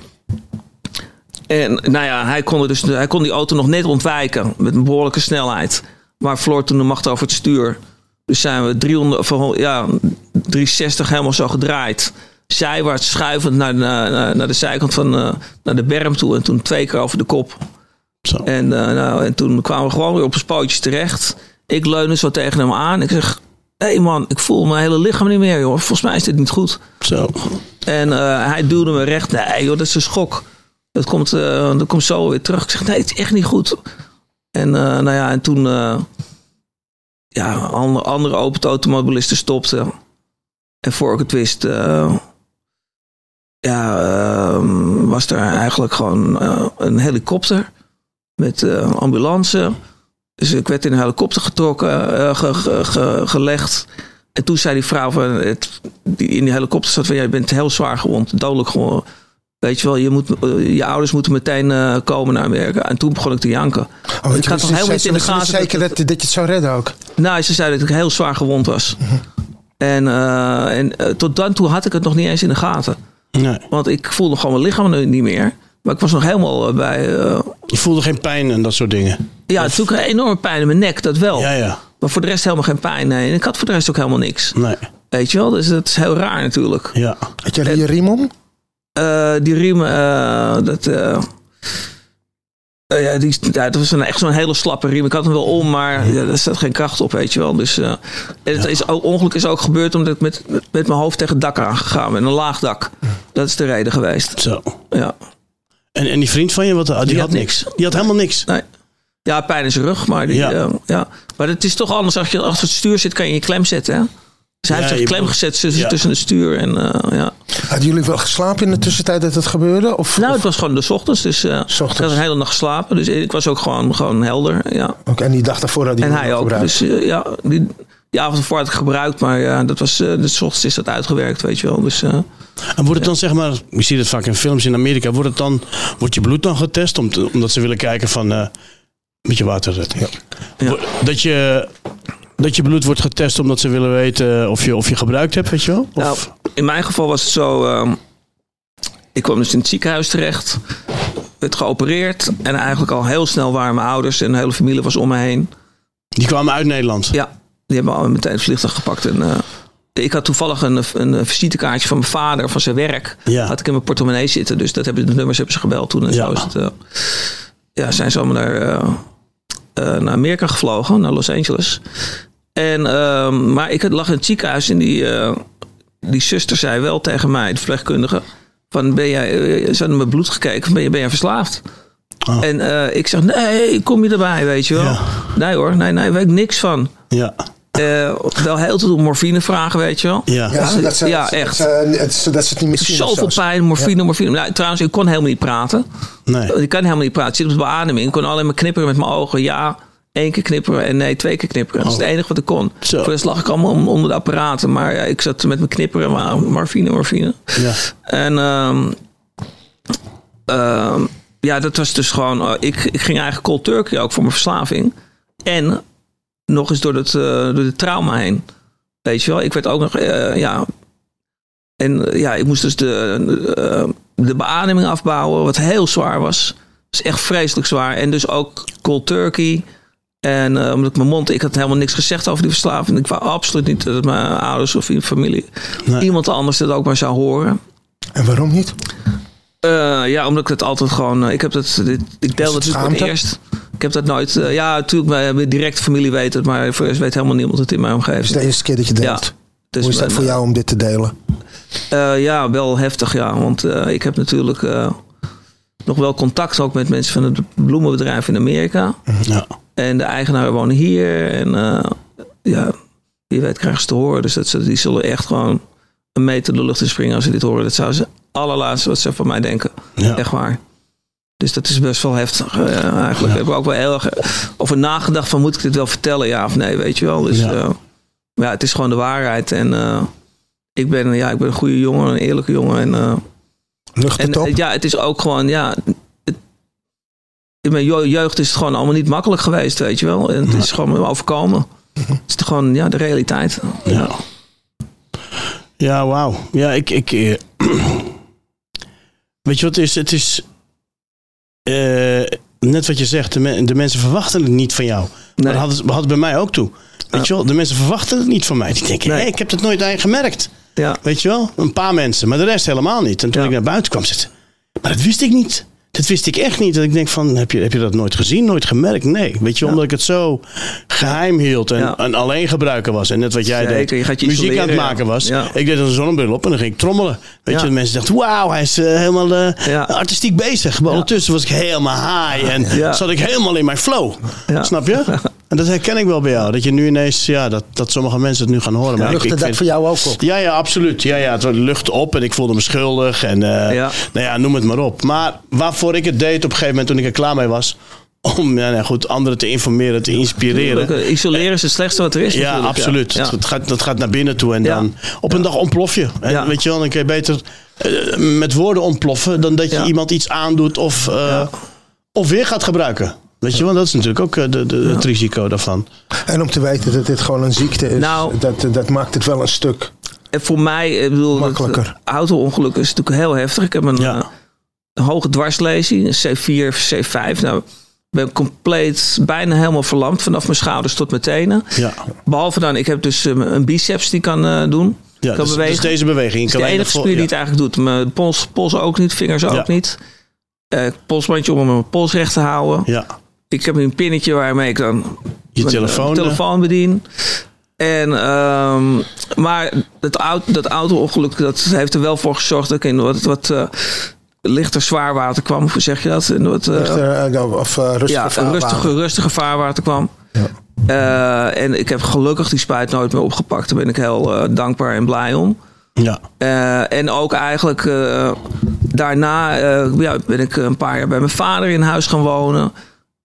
En nou ja, hij kon, er dus, hij kon die auto nog net ontwijken met een behoorlijke snelheid. Maar verloor toen de macht over het stuur. Dus zijn we 300, van, ja, 360 helemaal zo gedraaid. Zijwaarts schuivend naar, de- naar, naar de zijkant van eh, naar de berm toe. En toen twee keer over de kop. Zo. En, eh, nou, en toen kwamen we gewoon weer op ons pootjes terecht. Ik leunde zo tegen hem aan. Ik zeg, hé hey man, ik voel mijn hele lichaam niet meer, joh. Volgens mij is dit niet goed. Zo. En eh, hij duwde me recht. Nee, joh, dat is een schok. Dat komt, dat komt zo weer terug. Ik zeg, nee, het is echt niet goed. En nou ja, en toen... ja, andere, andere open automobilisten stopten. En voor ik het wist... eh, ja, eh, was er eigenlijk gewoon eh, een helikopter met eh, ambulance. Dus ik werd in een helikopter getrokken, ge- ge- ge- gelegd. En toen zei die vrouw van het, die in die helikopter zat van ja, je bent heel zwaar gewond, dodelijk gewond. Weet je wel, je, moet, eh, je ouders moeten meteen eh, komen naar Amerika. En toen begon ik te janken. Oh, ik had nog helemaal niet in de gaten. Zeker dat, dat je het zou redden ook. Nou, ze zei dat ik heel zwaar gewond was. En, eh, en tot dan toe had ik het nog niet eens in de gaten. Nee. Want ik voelde gewoon mijn lichaam nu niet meer. Maar ik was nog helemaal bij... eh, Je voelde geen pijn en dat soort dingen. ja, toen kreeg ik een enorme pijn in mijn nek, dat wel. Ja, ja. Maar voor de rest helemaal geen pijn. Nee. En ik had voor de rest ook helemaal niks. Nee. Weet je wel? Dus dat is heel raar natuurlijk. Ja. Had je je riem om? Eh, die riem, eh, dat... eh, ja, die, ja, dat was een, echt zo'n hele slappe riem. Ik had hem wel om, maar ja, daar staat geen kracht op, weet je wel. Dus, en het is ook, ongeluk is ook gebeurd omdat ik met, met, met mijn hoofd tegen het dak aangegaan ben. Een laag dak. Dat is de reden geweest. Zo. Ja. En, en die vriend van je, wat, die, Die had had niks. Die had helemaal niks. Nee. Ja, pijn in zijn rug, maar, die, ja. ja. maar het is toch anders. Als je achter het stuur zit, kan je je klem zetten. Hè? Dus hij Ja, heeft zich klem gezet tussen, ja. tussen het stuur en eh, ja. Hadden jullie wel geslapen in de tussentijd dat het gebeurde? Of, Nou, het was gewoon de ochtends, dus eh, ik had een hele nacht geslapen. Dus ik was ook gewoon, gewoon helder, ja. Oké, en die dag daarvoor had hij En hij ook. gebruikt. Dus eh, ja, die, die avond ervoor had ik gebruikt, maar ja, dat was, eh de 's ochtends is dat uitgewerkt, weet je wel. Dus, eh, En wordt het dan zeg maar, je ziet het vaak in films in Amerika, wordt, het dan, wordt je bloed dan getest om te- omdat ze willen kijken van, eh met je water zetten. Ja. Wo- Dat, je, dat je bloed wordt getest omdat ze willen weten of je, of je gebruikt hebt, weet je wel? Of, Nou, in mijn geval was het zo. ehm, ik kwam dus in het ziekenhuis terecht. Werd geopereerd. En eigenlijk al heel snel waren mijn ouders en de hele familie was om me heen. die kwamen uit Nederland. Ja, die hebben al meteen het vliegtuig gepakt. En, eh, ik had toevallig een, een visitekaartje van mijn vader, van zijn werk. Ja. Had ik in mijn portemonnee zitten. Dus dat hebben, de nummers hebben ze gebeld toen. En Ja. zo is het, eh, ja, zijn ze allemaal naar, eh, naar Amerika gevlogen, naar Los Angeles. En, ehm, maar ik had- lag in het ziekenhuis en die, eh, die zuster zei wel tegen mij, de verpleegkundige... Van, ben jij, eh, ze hadden mijn bloed gekeken, ben, je, ben jij verslaafd? Oh. En eh, ik zeg, nee, kom je erbij, weet je wel? Ja. Nee hoor, nee, nee, weet ik niks van. Ja. Eh, wel heel veel morfine vragen, weet je wel. Ja. Ja, dat ze, Ja, dat, echt. Dat, ze- dat, ze- dat ze het niet meer zien. Zoveel zo. pijn, morfine, morfine. Nou, trouwens, ik kon helemaal niet praten. Nee. Ik kan helemaal niet praten. Ik zit op de beademing. Ik kon alleen maar knipperen met mijn ogen. Ja, één keer knipperen en nee, twee keer knipperen. Dat is het enige wat ik kon. Oh. Zo. Voor de rest lag ik allemaal onder de apparaten. Maar ja, ik zat met mijn knipperen, maar morfine, morfine. Ja. En ehm, ehm, ja, dat was dus gewoon... eh, ik, ik ging eigenlijk cold turkey ook voor mijn verslaving. En nog eens door, het, eh, door de trauma heen. Weet je wel, ik werd ook nog... eh, ja, en ja, ik moest dus de, eh, de beademing afbouwen, wat heel zwaar was. Dat is echt vreselijk zwaar. En dus ook cold turkey. En eh, omdat ik mijn mond, ik had helemaal niks gezegd over die verslaving. Ik wou absoluut niet dat mijn ouders of familie, Nee. iemand anders dat ook maar zou horen. En waarom niet? Eh, ja, omdat ik het altijd gewoon. eh, ik heb dat. Dit, ik deel het natuurlijk het eerst. Ik heb dat nooit. ja, natuurlijk, mijn, directe familie weet het, maar voor de rest weet helemaal niemand het in mijn Het is omgeving. de eerste keer dat je deelt. Ja. Dus Hoe is dat voor jou om dit te delen? Ja, wel heftig, ja. Want ik heb natuurlijk nog wel contact ook met mensen van het bloemenbedrijf in Amerika. Ja. En de eigenaren wonen hier. En eh, ja, wie weet krijgen ze te horen. Dus dat ze, die zullen echt gewoon een meter de lucht in springen als ze dit horen. Dat zou ze allerlaatste wat ze van mij denken. Ja. Echt waar. Dus dat is best wel heftig eh, eigenlijk. Ik heb ook wel heel erg over nagedacht van moet ik dit wel vertellen, ja of nee, weet je wel. Dus Ja. ja, ja het is gewoon de waarheid. En eh, ik ben, ja, ik ben een goede jongen, een eerlijke jongen. En, eh, Lucht en op. eh, ja, het is ook gewoon, ja. Het- in mijn jeugd is het gewoon allemaal niet makkelijk geweest, weet je wel. En het is gewoon me overkomen. Het is gewoon, ja, de realiteit. Ja. Ja, wauw. Ja, ik. ik eh, weet je wat het is? Het is. eh, net wat je zegt, de, men- de mensen verwachten het niet van jou. Maar dat hadden, hadden bij mij ook toe. Weet je wel, de mensen verwachten het niet van mij. Die denken, Nee. hé, ik heb het nooit aan je gemerkt. Ja, Weet je wel? Een paar mensen, maar de rest helemaal niet. En toen Ja. ik naar buiten kwam, zei ze, maar dat wist ik niet. Dat wist ik echt niet. Dat ik denk van, heb je, heb je dat nooit gezien, nooit gemerkt? Nee. Weet je, Ja. omdat ik het zo geheim hield en, Ja. en alleen gebruiker was. En net wat jij Zeker, deed, je je muziek aan het maken was. Ik deed een zonnebril op en dan ging ik trommelen. Weet je, de mensen dachten, wauw, hij is eh, helemaal eh, artistiek bezig. Maar ondertussen was ik helemaal high en zat ik helemaal in mijn flow. Snap je? En dat herken ik wel bij jou. Dat je nu ineens, ja, dat, dat sommige mensen het nu gaan horen. Maar Luchtte ik dat vind- voor jou ook op? ja, ja, absoluut. Ja, ja, het lucht op en ik voelde me schuldig. En eh, Ja. Nou ja, noem het maar op. Maar waarvoor ik het deed op een gegeven moment toen ik er klaar mee was... om ja, nou goed, anderen te informeren, te inspireren. Tuurlijk, eh, Isoleren is het slechtste wat er is. Ja, absoluut. Ja. Het gaat, dat gaat naar binnen toe en Ja. dan op een dag ontplof je. En Ja. weet je wel, dan kun je beter eh, met woorden ontploffen... dan dat je Ja. iemand iets aandoet of, eh, of weer gaat gebruiken. Weet je wel, dat is natuurlijk ook eh, de, het risico daarvan. En om te weten dat dit gewoon een ziekte is, Nou. dat, dat maakt het wel een stuk. En voor mij, ik bedoel, Makkelijker. het auto-ongeluk is natuurlijk heel heftig. Ik heb een, Ja. eh, een hoge dwarslezing, een C4, C5. Nou, ik ben compleet, bijna helemaal verlamd vanaf mijn schouders tot mijn tenen. Ja, Behalve dan, ik heb dus eh, een biceps die kan eh, doen. ja kan dus, bewegen. dus deze beweging. Dat is kan de enige spier die het eigenlijk doet. Mijn pols, pols ook niet, vingers ook Ja. niet. Eh polsbandje om mijn pols recht te houden. Ja, Ik heb een pinnetje waarmee ik dan je mijn, telefoon. eh, eh, telefoon bedien. En, ehm, maar dat, auto, dat auto-ongeluk dat heeft er wel voor gezorgd dat ik in wat, wat eh, lichter zwaarwater kwam. Hoe zeg je dat? In wat, eh, Echter, eh, of uh, rustige ja, vaarwater. rustige, rustige vaarwater kwam. Eh, en ik heb gelukkig die spuit nooit meer opgepakt. Daar ben ik heel eh, dankbaar en blij om. ja. Eh, en ook eigenlijk eh, daarna eh, ja, ben ik een paar jaar bij mijn vader in huis gaan wonen.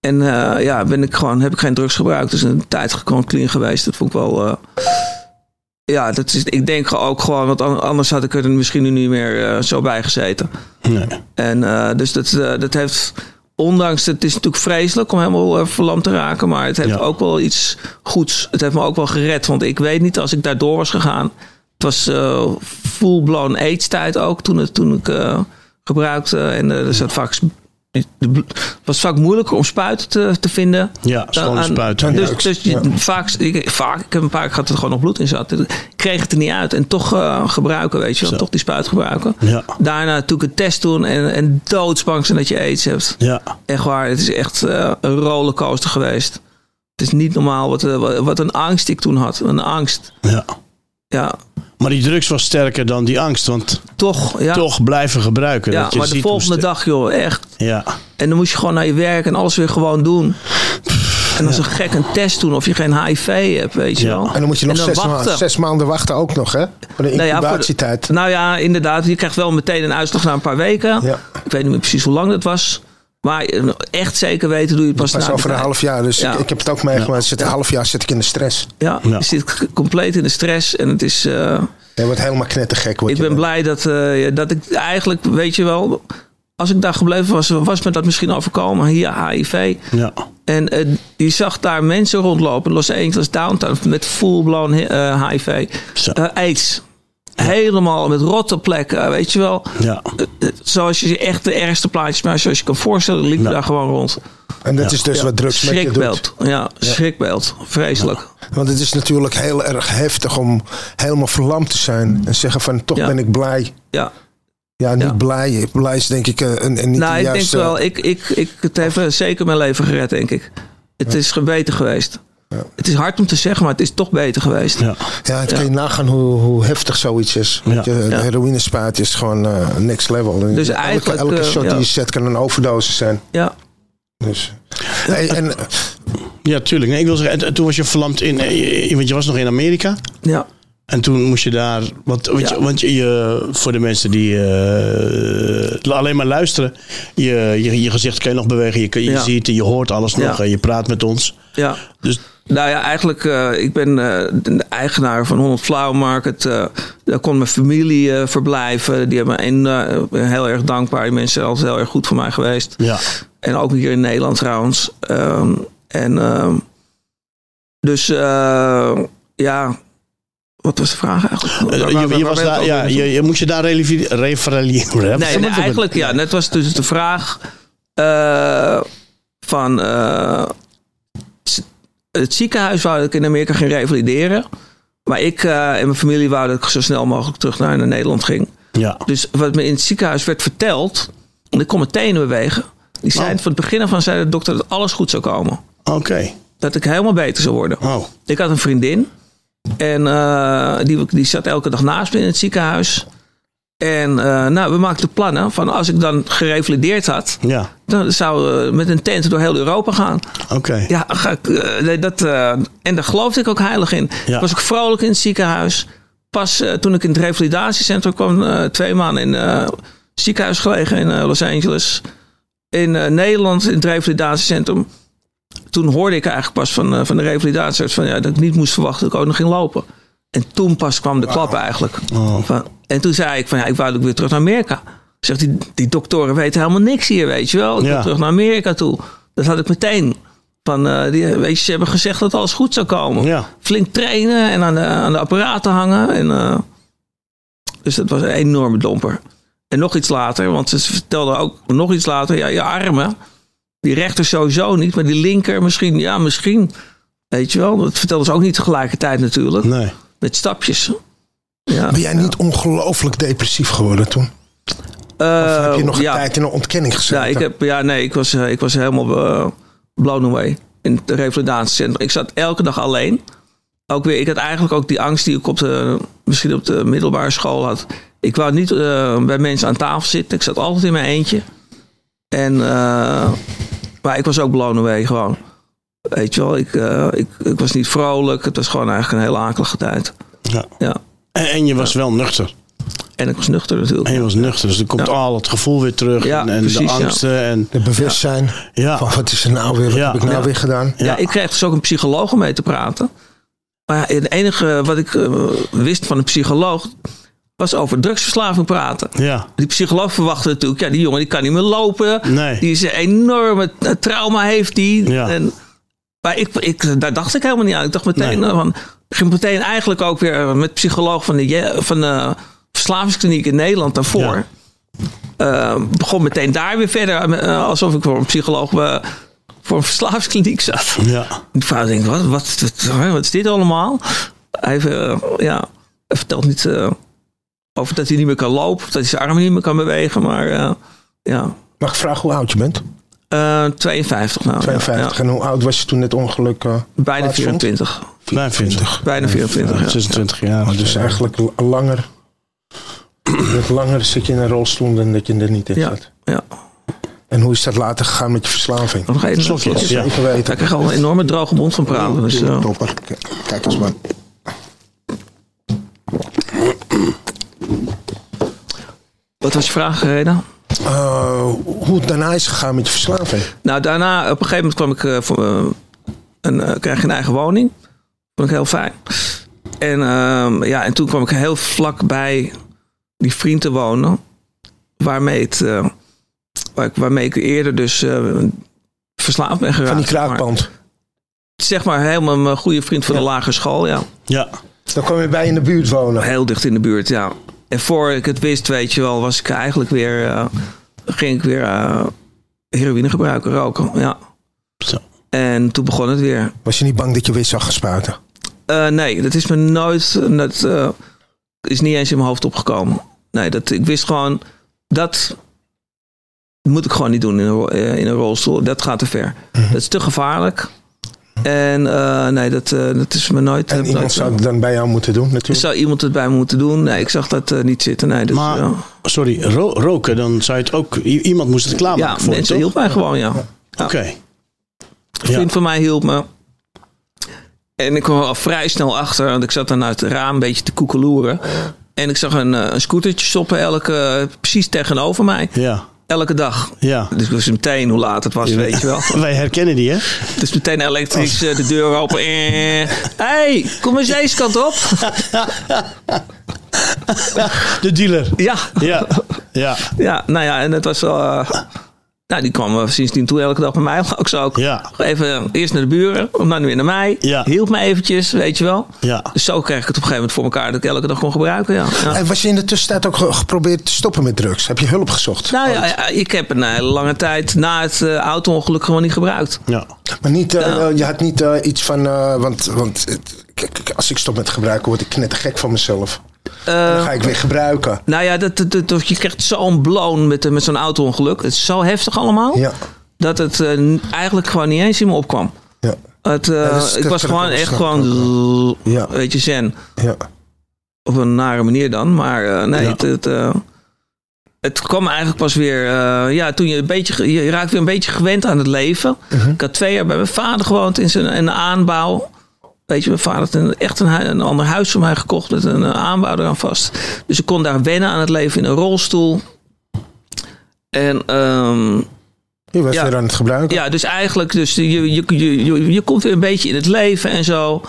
En eh, ja, ben ik gewoon, heb ik geen drugs gebruikt. Dus een tijd gewoon clean geweest. Dat vond ik wel. eh, ja, dat is, ik denk ook gewoon, want an- anders had ik er misschien nu niet meer eh, zo bij gezeten. Nee. En dus dat, dat heeft, ondanks, het is natuurlijk vreselijk om helemaal verlamd te raken, maar het heeft Ja. ook wel iets goeds. Het heeft me ook wel gered, want ik weet niet als ik daar door was gegaan. Het was full-blown AIDS tijd ook toen, het, toen ik gebruikte. En er zat vaak, was vaak moeilijker om spuiten te, te vinden. Ja, schone spuiten. Dus, ja. dus vaak, ik, vaak, ik heb een paar keer gehad dat er gewoon nog bloed in zat. Ik kreeg het er niet uit. En toch eh, gebruiken, weet je wel. Toch die spuit gebruiken. Ja. Daarna natuurlijk een test doen en, en doodsbang zijn dat je aids hebt. Ja, Echt waar, het is echt eh, een rollercoaster geweest. Het is niet normaal wat, eh, wat- wat een angst ik toen had. Een angst. ja. Ja, Maar die drugs was sterker dan die angst, want toch. Ja, toch blijven gebruiken. ja dat je maar de volgende dag, joh, echt. Ja, En dan moest je gewoon naar je werk en alles weer gewoon doen. En als een gek een test doen of je geen HIV hebt, weet je Ja. wel. En dan moet je nog zes, wachten. maanden, zes maanden wachten ook nog, hè? Voor de Nou ja, voor de- incubatietijd. Nou ja, inderdaad. Je krijgt wel meteen een uitslag na een paar weken. Ja. Ik weet niet meer precies hoe lang dat was. Maar eh, echt zeker weten doe je het pas, Pas na over een tijd. half jaar. Dus Ja. ik, ik heb het ook meegemaakt. Zit Een half jaar zit ik in de stress. Ja, Ja. je zit compleet in de stress. En het is... eh, Je wordt helemaal knettergek. Word ik ben dan. blij dat, eh, dat ik eigenlijk, weet je wel... Als ik daar gebleven was, was me dat misschien overkomen. Hier, HIV. ja. En eh, die zag daar mensen rondlopen. Los Angeles, downtown. Met full-blown eh, HIV. AIDS. Helemaal met rotte plekken, eh, weet je wel. ja. Eh, Zoals je echt de ergste plaatjes, maar zoals je kan voorstellen, liep je Ja. daar gewoon rond. En dat is dus wat drugs met je doet. Schrikbeeld. Ja, schrikbeeld. Vreselijk. Want het is natuurlijk heel erg heftig om helemaal verlamd te zijn. En zeggen van toch Ja. ben ik blij. Ja. Ja, niet Ja. blij. Blij is denk ik een, een, een niet nou, de ik denk wel, ik, ik, ik, het heeft eh, zeker mijn leven gered, denk ik. Het is beter geweest. Het is hard om te zeggen, maar het is toch beter geweest. ja. Ja, het kan je nagaan hoe, hoe heftig zoiets is. Ja. Want je, de Ja. heroïne spuit is gewoon eh, next level. Dus elke, eigenlijk, elke eh, shot ja. die je zet kan een overdosis zijn. Ja. Dus. Hey, en, Ja, tuurlijk. Nee, ik wil zeggen, en toen was je verlamd in, eh, want je was nog in Amerika. Ja. En toen moest je daar, want, want, Ja. je, want je- voor de mensen die eh, alleen maar luisteren, je, je, je gezicht kan je nog bewegen, je, je Ja. ziet en je hoort alles nog Ja. en je praat met ons. Ja. Dus Nou ja, eigenlijk, eh, ik ben eh, de eigenaar van 100 Flower Market. eh, daar kon mijn familie verblijven. Die hebben me een, heel erg dankbaar. Die mensen zijn altijd heel erg goed voor mij geweest. Ja. En ook hier in Nederland trouwens. Ehm, en ehm, dus ja, wat was de vraag eigenlijk? Waar- je, was daar, ook ja, weer je, je moest je daar referaliëren. Nee, nee, eigenlijk ja. Net was dus de vraag van het ziekenhuis wou dat ik in Amerika ging revalideren. Maar ik eh, en mijn familie wou dat ik zo snel mogelijk terug naar, naar Nederland ging. Ja. Dus wat me in het ziekenhuis werd verteld, en ik kon mijn tenen bewegen. Die zei Oh. van het begin af aan zei de dokter dat alles goed zou komen. Oké. Dat ik helemaal beter zou worden. Oh. Ik had een vriendin. En eh, die, die zat elke dag naast me in het ziekenhuis. En eh, nou, we maakten plannen van als ik dan gerevalideerd had, Ja. dan zou eh, met een tent door heel Europa gaan. Oké. Ja, ga ik, eh, dat, en daar geloofde ik ook heilig in. Ja. Was ik vrolijk in het ziekenhuis. Pas toen ik in het revalidatiecentrum kwam, twee maanden in het ziekenhuis gelegen in Los Angeles. In Nederland, in het revalidatiecentrum. Toen hoorde ik eigenlijk pas van, van de revalidatiearts van, ja, dat ik niet moest verwachten dat ik ook nog ging lopen. En toen pas kwam de klap eigenlijk. Oh. Van, en toen zei ik van ja, ik wou ook weer terug naar Amerika. Zegt die, die doktoren weten helemaal niks hier, weet je wel. Ik Ja. wil terug naar Amerika toe. Dat had ik meteen. Van, eh, die, weet je, ze hebben gezegd dat alles goed zou komen. Ja. Flink trainen en aan de, aan de apparaten hangen. En, eh, dus dat was een enorme domper. En nog iets later, want ze vertelden ook nog iets later. Ja, je armen, die rechter sowieso niet, maar die linker misschien. Ja, misschien. Weet je wel, dat vertelden ze ook niet tegelijkertijd natuurlijk. Nee. Met stapjes. Ja. Ben jij niet ongelooflijk depressief geworden toen? Of heb je nog een ja. tijd in een ontkenning gezeten? Ja, ik heb, ja, nee, ik was, eh, ik was helemaal eh, blown away in het revalidatiecentrum. Ik zat elke dag alleen. Ook weer, ik had eigenlijk ook die angst die ik op de, misschien op de middelbare school had. Ik wou niet eh, bij mensen aan tafel zitten. Ik zat altijd in mijn eentje. En, eh, maar ik was ook blown away gewoon. Weet je wel, ik, eh, ik, ik was niet vrolijk. Het was gewoon eigenlijk een hele akelige tijd. Ja. Ja. En, en je was wel nuchter. En ik was nuchter natuurlijk. En je was nuchter. Dus er komt Ja. al het gevoel weer terug. Ja, en en precies, de ja. angsten. En, De bewustzijn ja. van wat is er nou weer, wat Ja. heb ik nou Ja. weer gedaan? Ja. Ja. ik kreeg dus ook een psycholoog om mee te praten. Maar het enige wat ik eh, wist van een psycholoog was over drugsverslaving praten. Ja. Die psycholoog verwachtte natuurlijk, ja, die jongen die kan niet meer lopen. Nee. Die is een enorme eh, trauma heeft die. Ja. En, maar ik, ik, daar dacht ik helemaal niet aan. Ik dacht meteen, Nee. eh, van, ik ging meteen eigenlijk ook weer met psycholoog van de, van de verslavingskliniek in Nederland daarvoor. Eh, begon meteen daar weer verder, eh, alsof ik voor een psycholoog eh, voor een verslavingskliniek zat. Ja. Die vrouw denkt, wat, wat, wat, wat is dit allemaal? Hij, eh, ja, hij vertelt niet eh, over dat hij niet meer kan lopen. Dat hij zijn armen niet meer kan bewegen. Maar eh, ja, Mag ik vragen hoe oud je bent? Eh, 52 nou. ja, 52. ja. En hoe oud was je toen het ongeluk eh, Bijna plaatsvond? 24. 25. Bijna 24, ja. 26 jaar. Oh, dus eigenlijk langer, met langer zit je in een rolstoel dan dat je er niet in Ja, zat. ja. En hoe is dat later gegaan met je verslaving? Nog even ja. Even weten. Ik krijg al een enorme droge mond van praten. Dus, eh, Topper. Kijk eens man. wat was je vraag, Reda? Eh, hoe het daarna is gegaan met je verslaving? Nou, daarna, op een gegeven moment kwam ik eh, voor, eh, een, eh, kreeg ik een eigen woning. Vond ik heel fijn. En, ehm, ja, en toen kwam ik heel vlak bij die vriend te wonen. Waarmee, het, eh, waar ik, waarmee ik eerder dus eh, verslaafd ben geraakt. Van die zeg maar. kraakpand. Zeg maar helemaal mijn goede vriend van de lagere school, ja. Ja. Dan kwam je bij in de buurt wonen. Heel dicht in de buurt, ja. En voor ik het wist, weet je wel, was ik eigenlijk weer... eh, ging ik weer eh, heroïne gebruiken, roken, ja. Zo. En toen begon het weer. Was je niet bang dat je weer zag gespuiten? Eh, nee, dat is me nooit. Dat is niet eens in mijn hoofd opgekomen. Nee, dat, ik wist gewoon dat moet ik gewoon niet doen in een, in een rolstoel. Dat gaat te ver. Mhm. Dat is te gevaarlijk. En eh, nee, dat, eh, dat is me nooit. En heb iemand zou het dan bij jou moeten doen natuurlijk. zou iemand het bij me moeten doen? Nee, ik zag dat eh, niet zitten. Nee, dus, Maar, ja. sorry, ro- roken, dan zou je het ook... Iemand moest het klaarmaken ja, voor je, mensen toch? hielpen mij gewoon, ja. Oké. Een Ja. vriend van mij hielp me. En ik kwam al vrij snel achter, want ik zat dan uit het raam een beetje te koekeloeren. En ik zag een, eh, een scootertje stoppen, elke, precies tegenover mij. Ja. Elke dag. Ja. Dus wist meteen hoe laat het was, weet je wel. Wij herkennen die, hè? Dus meteen elektrisch eh, de deur open. Eh, hey, kom eens deze kant op. De dealer. Ja, Ja. Ja. ja nou ja, en het was wel... eh, nou, die kwam eh, sindsdien toe elke dag bij mij langs ook. Ja. Even eerst naar de buren, dan weer naar mij. Ja. Hielp me eventjes, weet je wel. Ja. Dus zo kreeg ik het op een gegeven moment voor elkaar dat ik elke dag kon gebruiken. Ja. Ja. En was je in de tussentijd ook ge- geprobeerd te stoppen met drugs? Heb je hulp gezocht? Nou ja, ja, ik heb een hele lange tijd na het eh, auto-ongeluk gewoon niet gebruikt. Ja. Maar niet, eh, Ja. eh, je had niet eh, iets van... eh, want want het- kijk, als ik stop met gebruiken, word ik knettergek van mezelf. Dan ga ik weer gebruiken. Nou ja, dat, dat, dat- je krijgt zo'n blown met, met zo'n auto-ongeluk. Het is zo heftig allemaal. Ja. Dat het eh, eigenlijk gewoon niet eens in me opkwam. Ja. Het, eh, ik was gewoon echt gewoon, Ja. weet je, zen. Ja. Op een nare manier dan. Maar eh, nee, Ja. het, het, eh, het kwam eigenlijk pas weer... eh, ja, toen je een beetje... Je raakt weer een beetje gewend aan het leven. Mhm. Ik had twee jaar bij mijn vader gewoond in zijn in de aanbouw. Weet je, mijn vader had een, echt een, ander huis voor mij gekocht met een eh, aanbouw eraan vast. Dus ik kon daar wennen aan het leven in een rolstoel. En ehm, Je was Ja. weer aan het gebruiken. ja, dus eigenlijk, dus je, je, je, je, je komt weer een beetje in het leven en zo.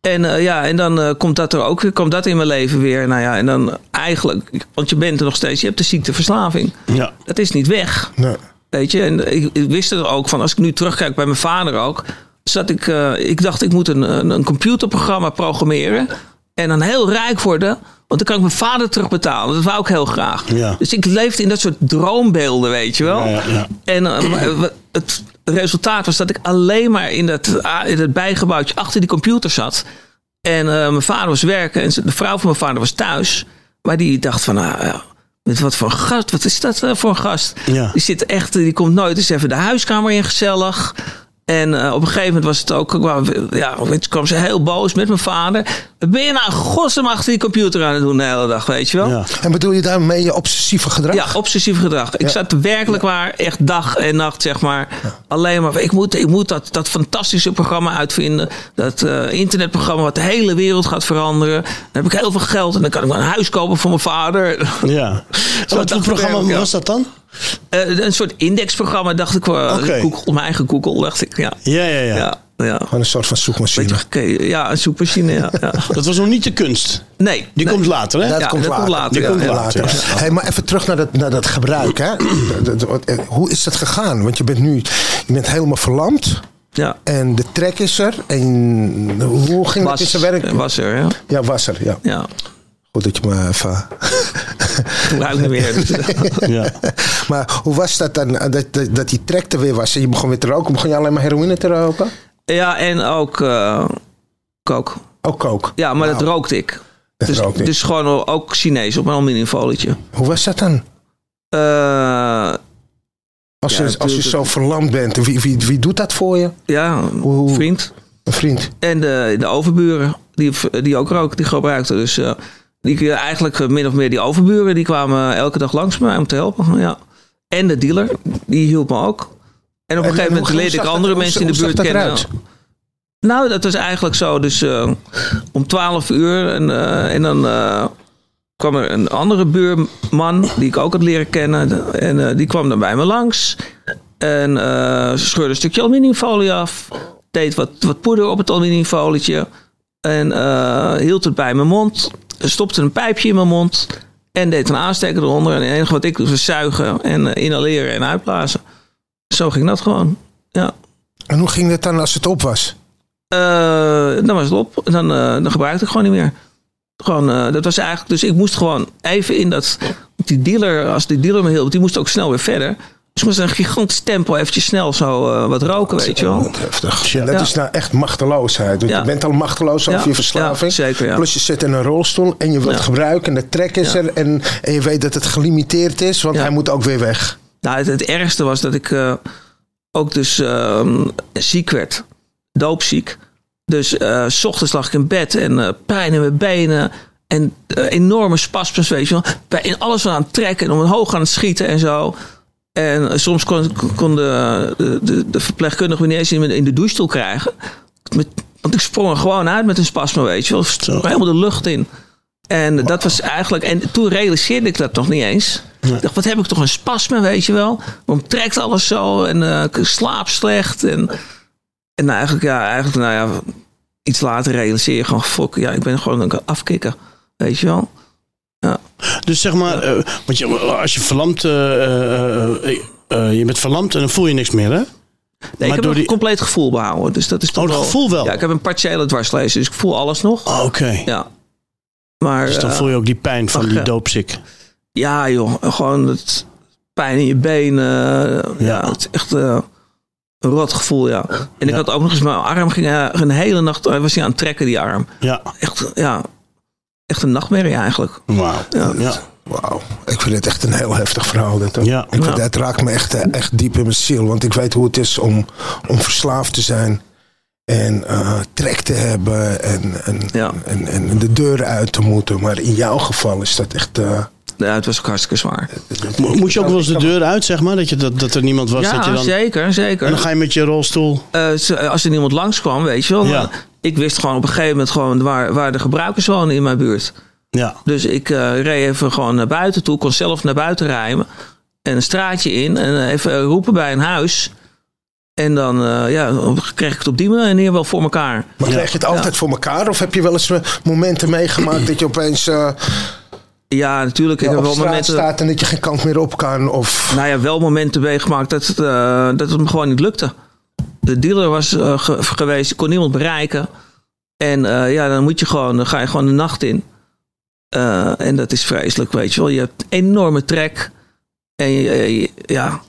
En eh, ja, en dan eh, komt dat er ook weer, komt dat in mijn leven weer. Nou ja, en dan eigenlijk, want je bent er nog steeds, je hebt de ziekteverslaving. Ja. Dat is niet weg. Nee. Weet je, en ik, ik wist er ook van, als ik nu terugkijk bij mijn vader ook, zat ik, eh, ik dacht ik moet een, een, computerprogramma programmeren en dan heel rijk worden, want dan kan ik mijn vader terugbetalen. Dat wou ik heel graag. Ja. Dus ik leefde in dat soort droombeelden, weet je wel. Ja, ja, ja. En eh, wat- het resultaat was dat ik alleen maar in dat, in dat bijgebouwtje achter die computer zat. En eh, mijn vader was werken en de vrouw van mijn vader was thuis. Maar die dacht van, nou met wat voor gast, wat is dat eh, voor een gast? Ja. Die zit echt, die komt nooit eens even de huiskamer in gezellig. En eh, op een gegeven moment was het ook, ja, toen kwam ze heel boos met mijn vader. Ben je nou godsnaam achter die computer aan het doen de hele dag, weet je wel? Ja. En bedoel je daarmee je obsessieve gedrag? Ja, obsessief gedrag. Ik Ja. zat werkelijk waar, echt dag en nacht, zeg maar. Alleen maar, ik moet, ik moet dat, dat fantastische programma uitvinden. Dat eh, internetprogramma wat de hele wereld gaat veranderen. Dan heb ik heel veel geld en dan kan ik wel een huis kopen voor mijn vader. Ja. Wat voor programma ja. was dat dan? Eh, een soort indexprogramma, dacht ik. wel. Oké. Google, mijn eigen Google, dacht ik. Ja, Ja, ja, ja. ja, ja. Gewoon een soort van zoekmachine. Ja, een zoekmachine, ja. ja. Dat was nog niet de kunst. Nee. Die nee. komt later, hè? Dat Ja, komt dat later. Die ja, komt ja. later. ja. Hey, maar even terug naar dat, naar dat gebruik. Hè? Wat- Hoe is dat gegaan? Want je bent nu je bent helemaal verlamd. Ja. En de trek is er. En hoe ging dat in zijn werk? was er, ja. Ja, was er. Ja. Ja. Goed dat je me even... Gebruik niet meer. Dus, Ja. Maar hoe was dat dan? Dat, dat, dat die trek er weer was en je begon weer te roken. Begon je alleen maar heroïne te roken? ja, en ook eh kook. Ook kook. Ja, maar dat rookte ik. Dat Dus, rookte ik. dus gewoon ook Chinees op een aluminiumfolietje. Hoe was dat dan? Eh, Als, Ja, je, als je zo verlamd bent, wie, wie, wie doet dat voor je? ja, Hoe- een vriend. Een vriend. En de, de overburen, die, die ook roken, die gebruikten. Dus eh, die, eigenlijk eh, min of meer die overburen, die kwamen elke dag langs mij om te helpen. Ja. En de dealer, die hielp me ook. En op een En- gegeven en moment leerde ik andere dat- mensen in de buurt kennen. eruit? Nou, dat was eigenlijk zo. Dus eh, om 12 uur en, eh, en dan kwam er een andere buurman die ik ook had leren kennen. En die kwam dan bij me langs. En scheurde een stukje aluminiumfolie af. Deed wat, wat poeder op het aluminiumfolietje. En hield het bij mijn mond. Stopte een pijpje in mijn mond. En deed een aansteker eronder. En het enige wat ik doe is zuigen en eh, inhaleren en uitblazen. Zo ging dat gewoon. Ja. En hoe ging het dan als het op was? Eh, dan was het op. En Dan, eh, dan gebruikte ik gewoon niet meer. Gewoon, dat was eigenlijk, dus ik moest gewoon even in dat. Die dealer, als die dealer me hielp, die moest ook snel weer verder. Dus ik moest een gigantisch tempo eventjes snel zo eh, wat roken, weet je wel. Heftig. Ja. Dat Ja. is nou echt machteloosheid. Want Ja. Je bent al machteloos over Ja. je verslaving. Ja, zeker, ja. Plus je zit in een rolstoel en je wilt Ja. gebruiken. En de trek is Ja. er. En, en je weet dat het gelimiteerd is. Want Ja. hij moet ook weer weg. Nou, het, het ergste was dat ik eh, ook dus ehm, ziek werd. Doopziek. Dus eh, s ochtends lag ik in bed en eh, pijn in mijn benen. En enorme spasmes, weet je wel. Bij- In alles aan het trekken en omhoog aan het schieten en zo. En soms kon, kon de, de, de, verpleegkundige me niet eens in, de douchestoel krijgen. Met, want ik sprong er gewoon uit met een spasme, weet je wel. Helemaal de lucht in. En dat was eigenlijk... En toen realiseerde ik dat nog niet eens. Ik dacht, wat heb ik toch een spasme, weet je wel? Waarom trekt alles zo en eh, ik slaap slecht. En, en eigenlijk, ja, eigenlijk, nou ja, iets later realiseer je gewoon, fuck, ja, ik ben gewoon een afkikker, weet je wel? Dus zeg maar, eh, want je, als je verlamd, eh, eh, je bent verlamd en dan voel je niks meer, hè? Nee, ik heb door een die- compleet gevoel behouden. Dus dat is toch Oh, het wel, gevoel wel? Ja, ik heb een partiële dwarslezing, dus ik voel alles nog. Oh, Oké. Ja. Maar, Dus dan voel je ook die pijn van ach, die doopsik. Ja, joh. Gewoon het pijn in je benen. Ja, Ja. het is echt een rot gevoel, ja. En ik had ook nog eens mijn arm ging een hele nacht was hij aan het trekken die arm. Ja. Echt, ja, echt een nachtmerrie eigenlijk. Wauw. Ja. Ja. Wauw, ik vind het echt een heel heftig verhaal. Dit. Ja. ik vind, Ja. Het raakt me echt, eh, echt diep in mijn ziel. Want ik weet hoe het is om, om verslaafd te zijn. En eh, trek te hebben. En, en, Ja. en, en de deur uit te moeten. Maar in jouw geval is dat echt... eh, Ja, het was ook hartstikke zwaar. Mo- Moet je ook wel eens de deur uit, zeg maar? Dat, je, dat, dat er niemand was? dat je Ja, dan, zeker, zeker. En dan ga je met je rolstoel. Eh, als er niemand langskwam, weet je wel. Ja. Ik wist gewoon op een gegeven moment gewoon waar, waar de gebruikers wonen in mijn buurt. Ja. Dus ik eh, reed even gewoon naar buiten toe. Kon zelf naar buiten rijden. En een straatje in. En even roepen bij een huis. En dan eh, ja, kreeg ik het op die manier wel voor elkaar. maar krijg je het altijd voor elkaar? Of heb je wel eens eh, momenten meegemaakt dat je opeens eh, Ja, natuurlijk. Ik heb wel momenten, staat en dat je geen kant meer op kan? Of... nou ja, wel momenten meegemaakt dat het, eh, dat het me gewoon niet lukte. De dealer was ge- geweest. Kon niemand bereiken. En eh, ja, dan moet je gewoon, dan ga je gewoon de nacht in. Eh, en dat is vreselijk, weet je wel. Je hebt enorme trek. En je- ja,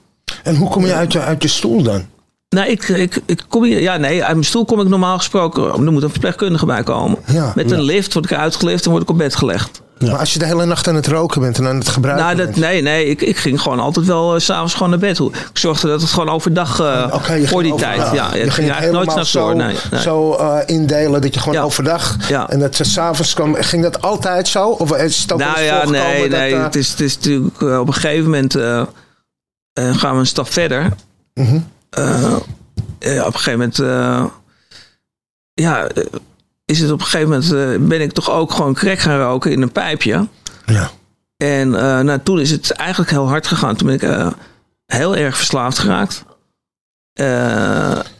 En hoe kom je uit je, uit je stoel dan? Nou, ik, ik, ik kom hier. Ja, nee, uit mijn stoel kom ik normaal gesproken. Er moet een verpleegkundige bij komen. Ja, Met een lift word ik uitgelift en word ik op bed gelegd. Maar als je de hele nacht aan het roken bent en aan het gebruiken nou, dat, bent. nee, nee, ik, ik ging gewoon altijd wel s s'avonds gewoon naar bed. Ik zorgde dat het gewoon overdag eh je voor die overdag. tijd. Ja, je ik ging eigenlijk nooit door. Nee, nee. Zo eh, indelen dat je gewoon Ja. overdag Ja. en dat ze s'avonds kwam. Ging dat altijd zo? Of is het ook nou ja, nee, dat, nee. eh, het, is, het is natuurlijk eh, op een gegeven moment eh, eh, gaan we een stap verder. Mhm. Eh, op een gegeven moment. eh, ja, eh, is het op een gegeven moment. eh, ben ik toch ook gewoon crack gaan roken in een pijpje. Ja. En nou, toen is het eigenlijk heel hard gegaan. Toen ben ik eh, heel erg verslaafd geraakt.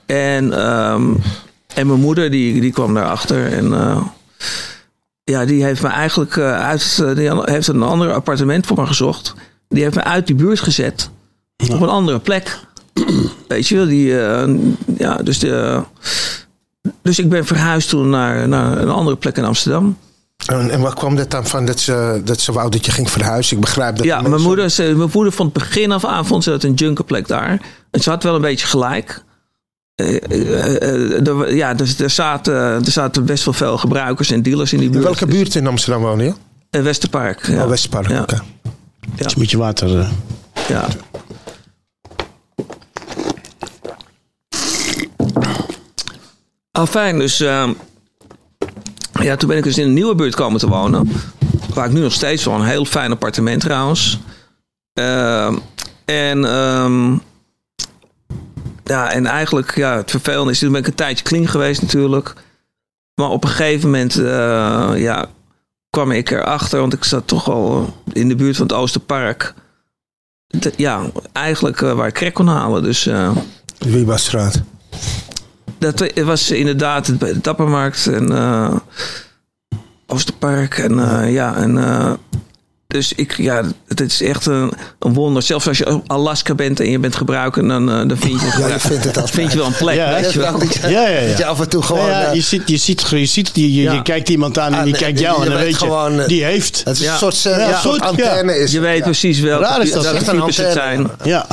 En, ehm, en mijn moeder die, die kwam daarachter. En ja, die heeft me eigenlijk uit. Die heeft een ander appartement voor me gezocht. Die heeft me uit die buurt gezet. Op een andere plek. Weet je wel, die. ja, dus, de, dus ik ben verhuisd toen naar, naar een andere plek in Amsterdam. En, en waar kwam dat dan van dat ze, dat ze wou dat je ging verhuizen? Ik begrijp dat Ja, mijn moeder, ze, mijn moeder vond begin af aan vond ze dat een junkerplek daar. En ze had wel een beetje gelijk. Eh, eh, eh, er, ja, dus er, zaten, er zaten best wel veel gebruikers en dealers in die In buurt. welke buurt in Amsterdam woon je? Westerpark. Ja. Oh, Westpark. Ja. oké. Iets met je water. eh. ja. Al fijn, dus ehm, ja, toen ben ik dus in een nieuwe buurt komen te wonen. Waar ik nu nog steeds woon. Een heel fijn appartement trouwens. Ehm, en, ehm, ja, en eigenlijk, ja, het vervelende is, toen ben ik een tijdje clean geweest natuurlijk. Maar op een gegeven moment, eh, ja, kwam ik erachter, want ik zat toch al in de buurt van het Oosterpark. Ja, eigenlijk eh, waar ik crack kon halen. Dus eh, Wiebastraat. Dat was inderdaad het, bij de Dappermarkt en eh, Oosterpark. En eh, ja, en eh, dus ik, ja, het is echt een, een wonder. Zelfs als je op Alaska bent en je bent gebruiken, dan, dan vind je, Ja, je vindt het altijd. vind je wel een plek. Ja, weet je wel. Dat je, Ja, ja, ja. dat je af en toe gewoon... Ja, je ziet, je ziet, je, ziet je, je, kijkt iemand aan en Ah, die nee, kijkt je- jou en dan weet je, gewoon, die heeft. het is Ja. een soort, soort antenne. Is Je weet ja. precies wel Raar is dat, welke echt een types het antenne. zijn. Ja.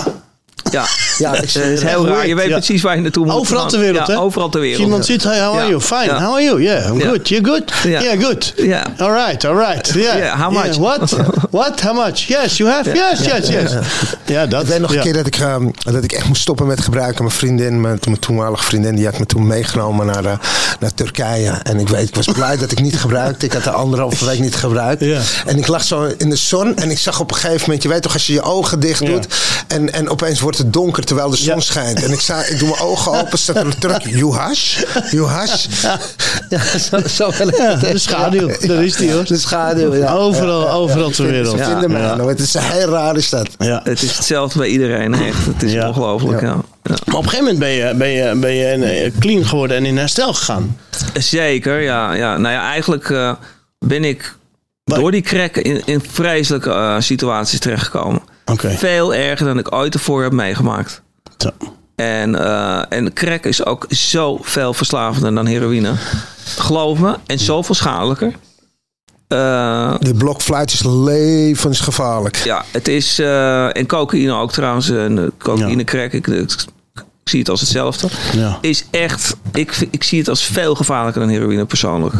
Ja, Ja, het is heel raar. Je weet Ja. precies waar je naartoe moet. Overal ter wereld, ja, hè? Overal ter Als wereld. iemand ziet, hey, how are you? Fine. Ja. How are you? Yeah, I'm Ja. good. You good? Ja. Yeah, good. Ja. All right, all right. Yeah. Yeah, how Yeah, much? What? What? How much? Yes, you have? Yes, yes, yes. Ja, dat. Ik weet nog een keer dat ik, eh, dat ik echt moest stoppen met gebruiken. Mijn vriendin, mijn, mijn toenmalige vriendin, die had me toen meegenomen naar, eh, naar Turkije. En ik weet, ik was blij dat ik niet gebruikte. Ik had de anderhalve week niet gebruikt. Ja. En ik lag zo in de zon en ik zag op een gegeven moment, je weet toch, als je je ogen dicht Ja. doet en, en opeens wordt het donker, terwijl de zon schijnt. En ik, sta, ik doe mijn ogen open, staat er een truck. You hash? You hash? Ja, zo, zo wil ik Ja, het de schaduw. Daar is die hoor. De schaduw, ja. Overal, overal ter wereld. Ja. Vinden mij nou. Het is een heel rare stad. Ja. Het is hetzelfde bij iedereen, echt. Het is Ja. ongelooflijk, ja. Ja. Maar op een gegeven moment ben je, ben je, ben je eh, clean geworden en in herstel gegaan. Zeker, ja. ja. Nou ja, eigenlijk eh, ben ik door die crack in, in vreselijke eh, situaties terechtgekomen. Oké. Veel erger dan ik ooit ervoor heb meegemaakt. Zo. En, eh, en crack is ook zo veel verslavender dan heroïne. Geloof me. En zoveel schadelijker. Eh, Die blokfluit is levensgevaarlijk. ja, het is... eh, en cocaïne ook trouwens. En cocaïne, Ja. crack. Ik, ik, ik zie het als hetzelfde. Ja. Is echt... Ik, ik zie het als veel gevaarlijker dan heroïne persoonlijk.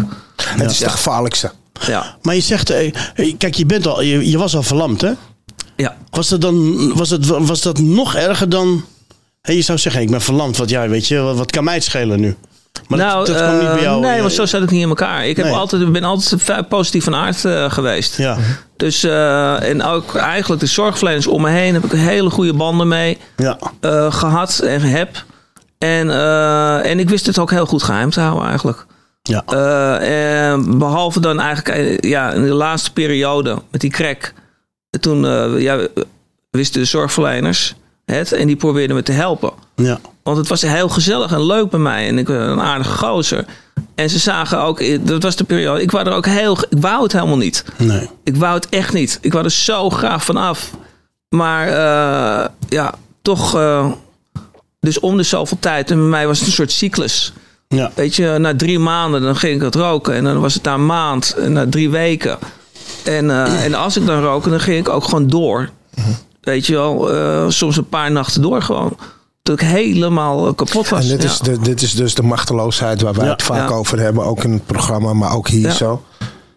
Het is de gevaarlijkste. Ja. Maar je zegt, kijk, je, bent al, je, je was al verlamd, hè? Ja. Was dat dan was het, was dat nog erger dan. Hé, je zou zeggen, ik ben verlamd. Wat, ja, weet je, wat, wat kan mij het schelen nu? Maar nou, dat, dat kwam niet bij eh, jou. Nee, eh, want zo zat het niet in elkaar. Ik heb Nee. altijd, ben altijd positief van aard eh, geweest. Ja, Dus, en ook eigenlijk de zorgverleners om me heen heb ik hele goede banden mee ja, eh, gehad en heb. En, en ik wist het ook heel goed geheim te houden eigenlijk. ja. Eh, en behalve dan eigenlijk ja, in de laatste periode met die crack. Toen eh, ja, wisten de zorgverleners het en die probeerden me te helpen. ja. Want het was heel gezellig en leuk bij mij. En ik was een aardige gozer. En ze zagen ook, eh, dat was de periode, ik wou er ook heel, ik wou het helemaal niet. Nee. Ik wou het echt niet. Ik wou er zo graag van af. Maar eh, ja, toch, dus om de zoveel tijd. En bij mij was het een soort cyclus. Ja, Weet je, na drie maanden dan ging ik het roken. En dan was het na een maand, en na drie weken. En, eh, en als ik dan roken, dan ging ik ook gewoon door. Weet je wel, eh, soms een paar nachten door gewoon. Dat ik helemaal eh, kapot was. En dit, is de, dit is dus de machteloosheid waar wij Ja. het vaak Ja. over hebben. Ook in het programma, maar ook hier zo.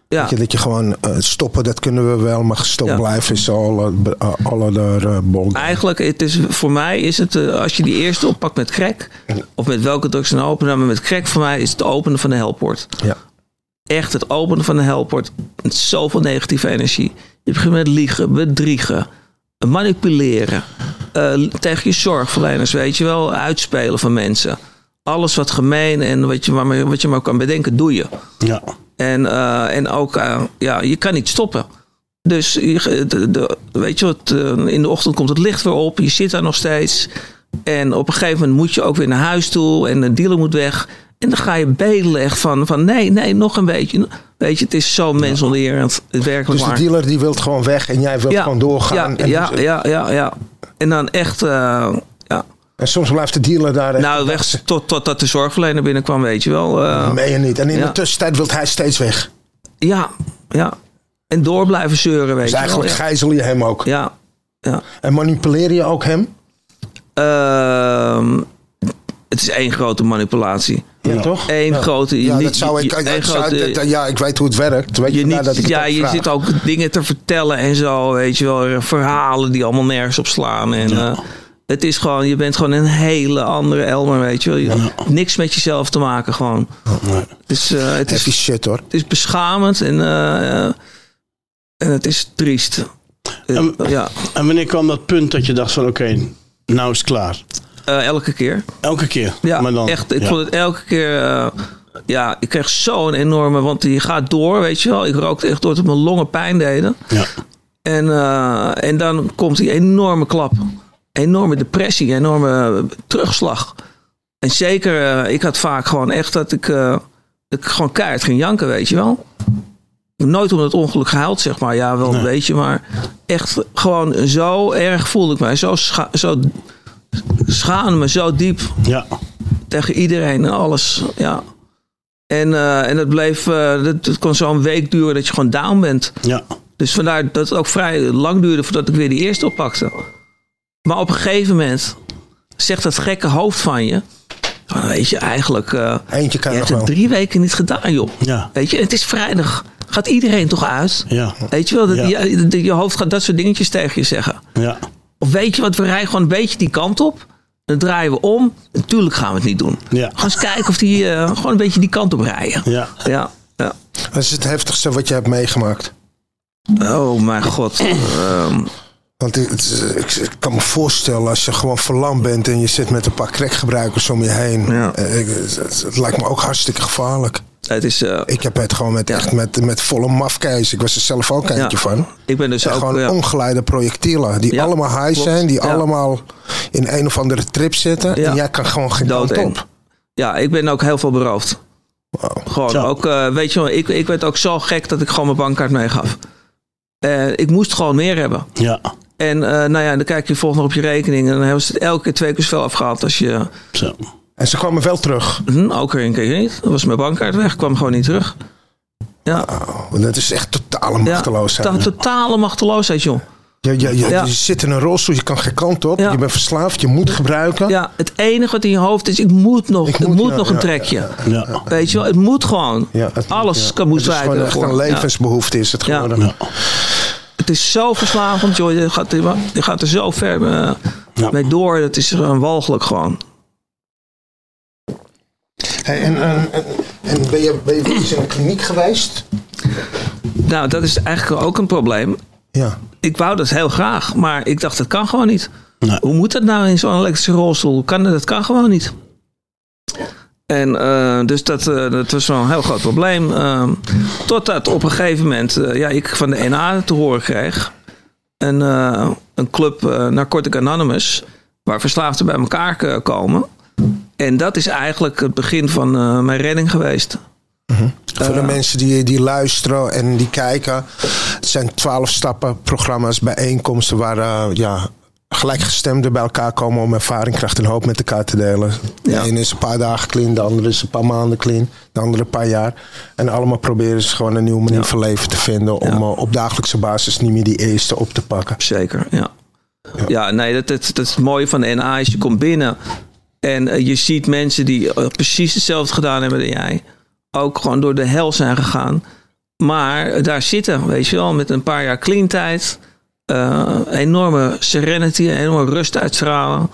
ja. Dat, je, dat je gewoon stoppen, dat kunnen we wel. Maar gestopt Ja. blijven is alle, uh, alle de uh, bol. Eigenlijk, het is, voor mij is het, als je die eerste oppakt met crack, of met welke drugs dan openen, maar met crack voor mij is het openen van de helpoort. Ja. Echt het openen van de helpoort. Met zoveel negatieve energie. Je begint met liegen, bedriegen, manipuleren. eh, tegen je zorgverleners, weet je wel, uitspelen van mensen. Alles wat gemeen en wat je, maar, wat je maar kan bedenken, doe je. ja. En, eh, en ook, eh, ja, je kan niet stoppen. Dus je, de, de- weet je wat, in de ochtend komt het licht weer op. Je zit daar nog steeds. En op een gegeven moment moet je ook weer naar huis toe. En de dealer moet weg. En dan ga je bedelen echt van, van nee, nee, nog een beetje. Weet je, het is zo mensonderend. Het werkelijk Dus de dealer die wil gewoon weg en jij wilt gewoon doorgaan. Ja, en, ja, ja, ja, ja. En dan echt, eh, ja. en soms blijft de dealer daar. Nou, weg tot, totdat de zorgverlener binnenkwam, weet je wel. eh, Meen je niet. En in Ja. de tussentijd wil hij steeds weg. ja, ja. En door blijven zeuren, weet Dus je eigenlijk wel. gijzel je hem ook. Ja, ja. En manipuleer je ook hem? Ehm, het is één grote manipulatie. Ja, toch? Eén ja. grote... Ja, dat zou ik. grote- dat- ja, ik weet hoe het werkt. Weet je, niet, dat ik het ja, je vraag. zit ook dingen te vertellen en zo, weet je wel. Verhalen die allemaal nergens op slaan. En, eh, het is gewoon, je bent gewoon een hele andere Elmer, weet je wel. Je, Niks met jezelf te maken gewoon. Het is, eh, het is Heavy shit hoor. het is beschamend en, eh, en het is triest. En- ja, En wanneer kwam dat punt dat je dacht van oké, nou is het klaar? Eh, elke keer. Elke keer. Ja, maar dan, echt. Ik ja. vond het elke keer... eh, ja, ik kreeg zo'n enorme... Want je gaat door, weet je wel. Ik rookte echt door tot mijn longen pijn deden. Ja. En, eh, en dan komt die enorme klap. Enorme depressie, enorme terugslag. En zeker, ik had vaak gewoon echt dat ik, dat ik gewoon keihard ging janken, weet je wel. Nooit om het ongeluk gehuild, zeg maar. Ja, wel een beetje, maar echt gewoon zo erg voelde ik mij. Zo, scha zo schaamde me zo diep Ja. tegen iedereen en alles. Ja. En, eh, en dat bleef, dat, dat kon zo'n week duren dat je gewoon down bent. Ja. Dus vandaar dat het ook vrij lang duurde voordat ik weer die eerste oppakte. Maar op een gegeven moment zegt dat gekke hoofd van je. weet je, eigenlijk. eh Eentje kan je hebt het wel. drie weken niet gedaan, joh. Ja. Weet je, het is vrijdag. Gaat iedereen toch uit? Ja. Weet je wel, dat, Ja. je, je hoofd gaat dat soort dingetjes tegen je zeggen. Ja. Of weet je wat, we rijden gewoon een beetje die kant op. Dan draaien we om. Natuurlijk gaan we het niet doen. Ja. Gewoon eens kijken of die eh, gewoon een beetje die kant op rijden. Ja. Ja. ja. Dat is het heftigste wat je hebt meegemaakt. Oh mijn god. Ehm, Want het ik, ik kan me voorstellen als je gewoon verlamd bent en je zit met een paar crackgebruikers om je heen. Ja. Eh, ik- het, het- het lijkt me ook hartstikke gevaarlijk. Het is, eh, Ik heb het gewoon met, Ja. echt met, met volle mafkeis. Ik was er zelf ook eentje Ja. van. ik ben dus En ook... gewoon ja, ongeleide projectielen. Die Ja, allemaal high klopt. zijn. Die Ja. allemaal in een of andere trip zitten. Ja. En jij kan gewoon geen kant op. Ja, ik ben ook heel veel beroofd. Gewoon Zo. ook, eh, weet je wel, ik, ik werd ook zo gek dat ik gewoon mijn bankkaart meegaf. Eh, ik moest gewoon meer hebben. Ja, En eh, nou ja, dan kijk je volgende op je rekening en dan hebben ze het elke keer twee keer zoveel afgehaald als je... zo. En ze kwamen wel terug. Hm, ook weer een keer niet. Dan was mijn bankkaart weg, kwam gewoon niet terug. Ja, Oh, dat is echt totale ja machteloosheid. to- totale machteloosheid, joh. Je, je, je, Ja. je zit in een rolstoel, je kan geen kant op. Ja. Je bent verslaafd, je moet gebruiken. Ja, het enige wat in je hoofd is, ik moet nog, Ik ik moet, moet, ja, nog ja, een trekje. Ja. Weet je wel, het moet gewoon. Ja, het- Alles ja. kan, moet Het is gewoon echt een Ja. levensbehoefte is het Ja. geworden. Ja. Het is zo verslavend, joh. Je gaat, je gaat er zo ver eh, Ja. mee door. Het is gewoon walgelijk gewoon. Hey, en, en, en, en ben, je, ben je in een kliniek geweest? Nou, dat is eigenlijk ook een probleem. Ja. Ik wou dat heel graag, maar ik dacht, dat kan gewoon niet. Nee. Hoe moet dat nou in zo'n elektrische rolstoel? Kan, dat kan gewoon niet. En eh, dus dat, eh, dat was wel een heel groot probleem. Ehm, totdat op een gegeven moment eh, ja, ik van de NA te horen kreeg. Een, eh, een club Narcotic Anonymous. Waar verslaafden bij elkaar komen. En dat is eigenlijk het begin van eh, mijn redding geweest. Voor de mensen die, die luisteren en die kijken. Het zijn twaalf stappen programma's, bijeenkomsten waar eh, ja, gelijkgestemden bij elkaar komen om ervaring, kracht en hoop met elkaar te delen. De Ja. ene is een paar dagen clean, de andere is een paar maanden clean, de andere een paar jaar. En allemaal proberen ze gewoon een nieuwe manier van leven te vinden om Ja. eh, op dagelijkse basis niet meer die eerste op te pakken. Zeker, ja. Ja, nee, dat, dat, dat is het mooie van de NA is je komt binnen en eh, je ziet mensen die eh, precies hetzelfde gedaan hebben dan jij. Ook gewoon door de hel zijn gegaan. Maar daar zitten, weet je wel, met een paar jaar clean tijd. eh, enorme serenity, enorme rust uitstralen.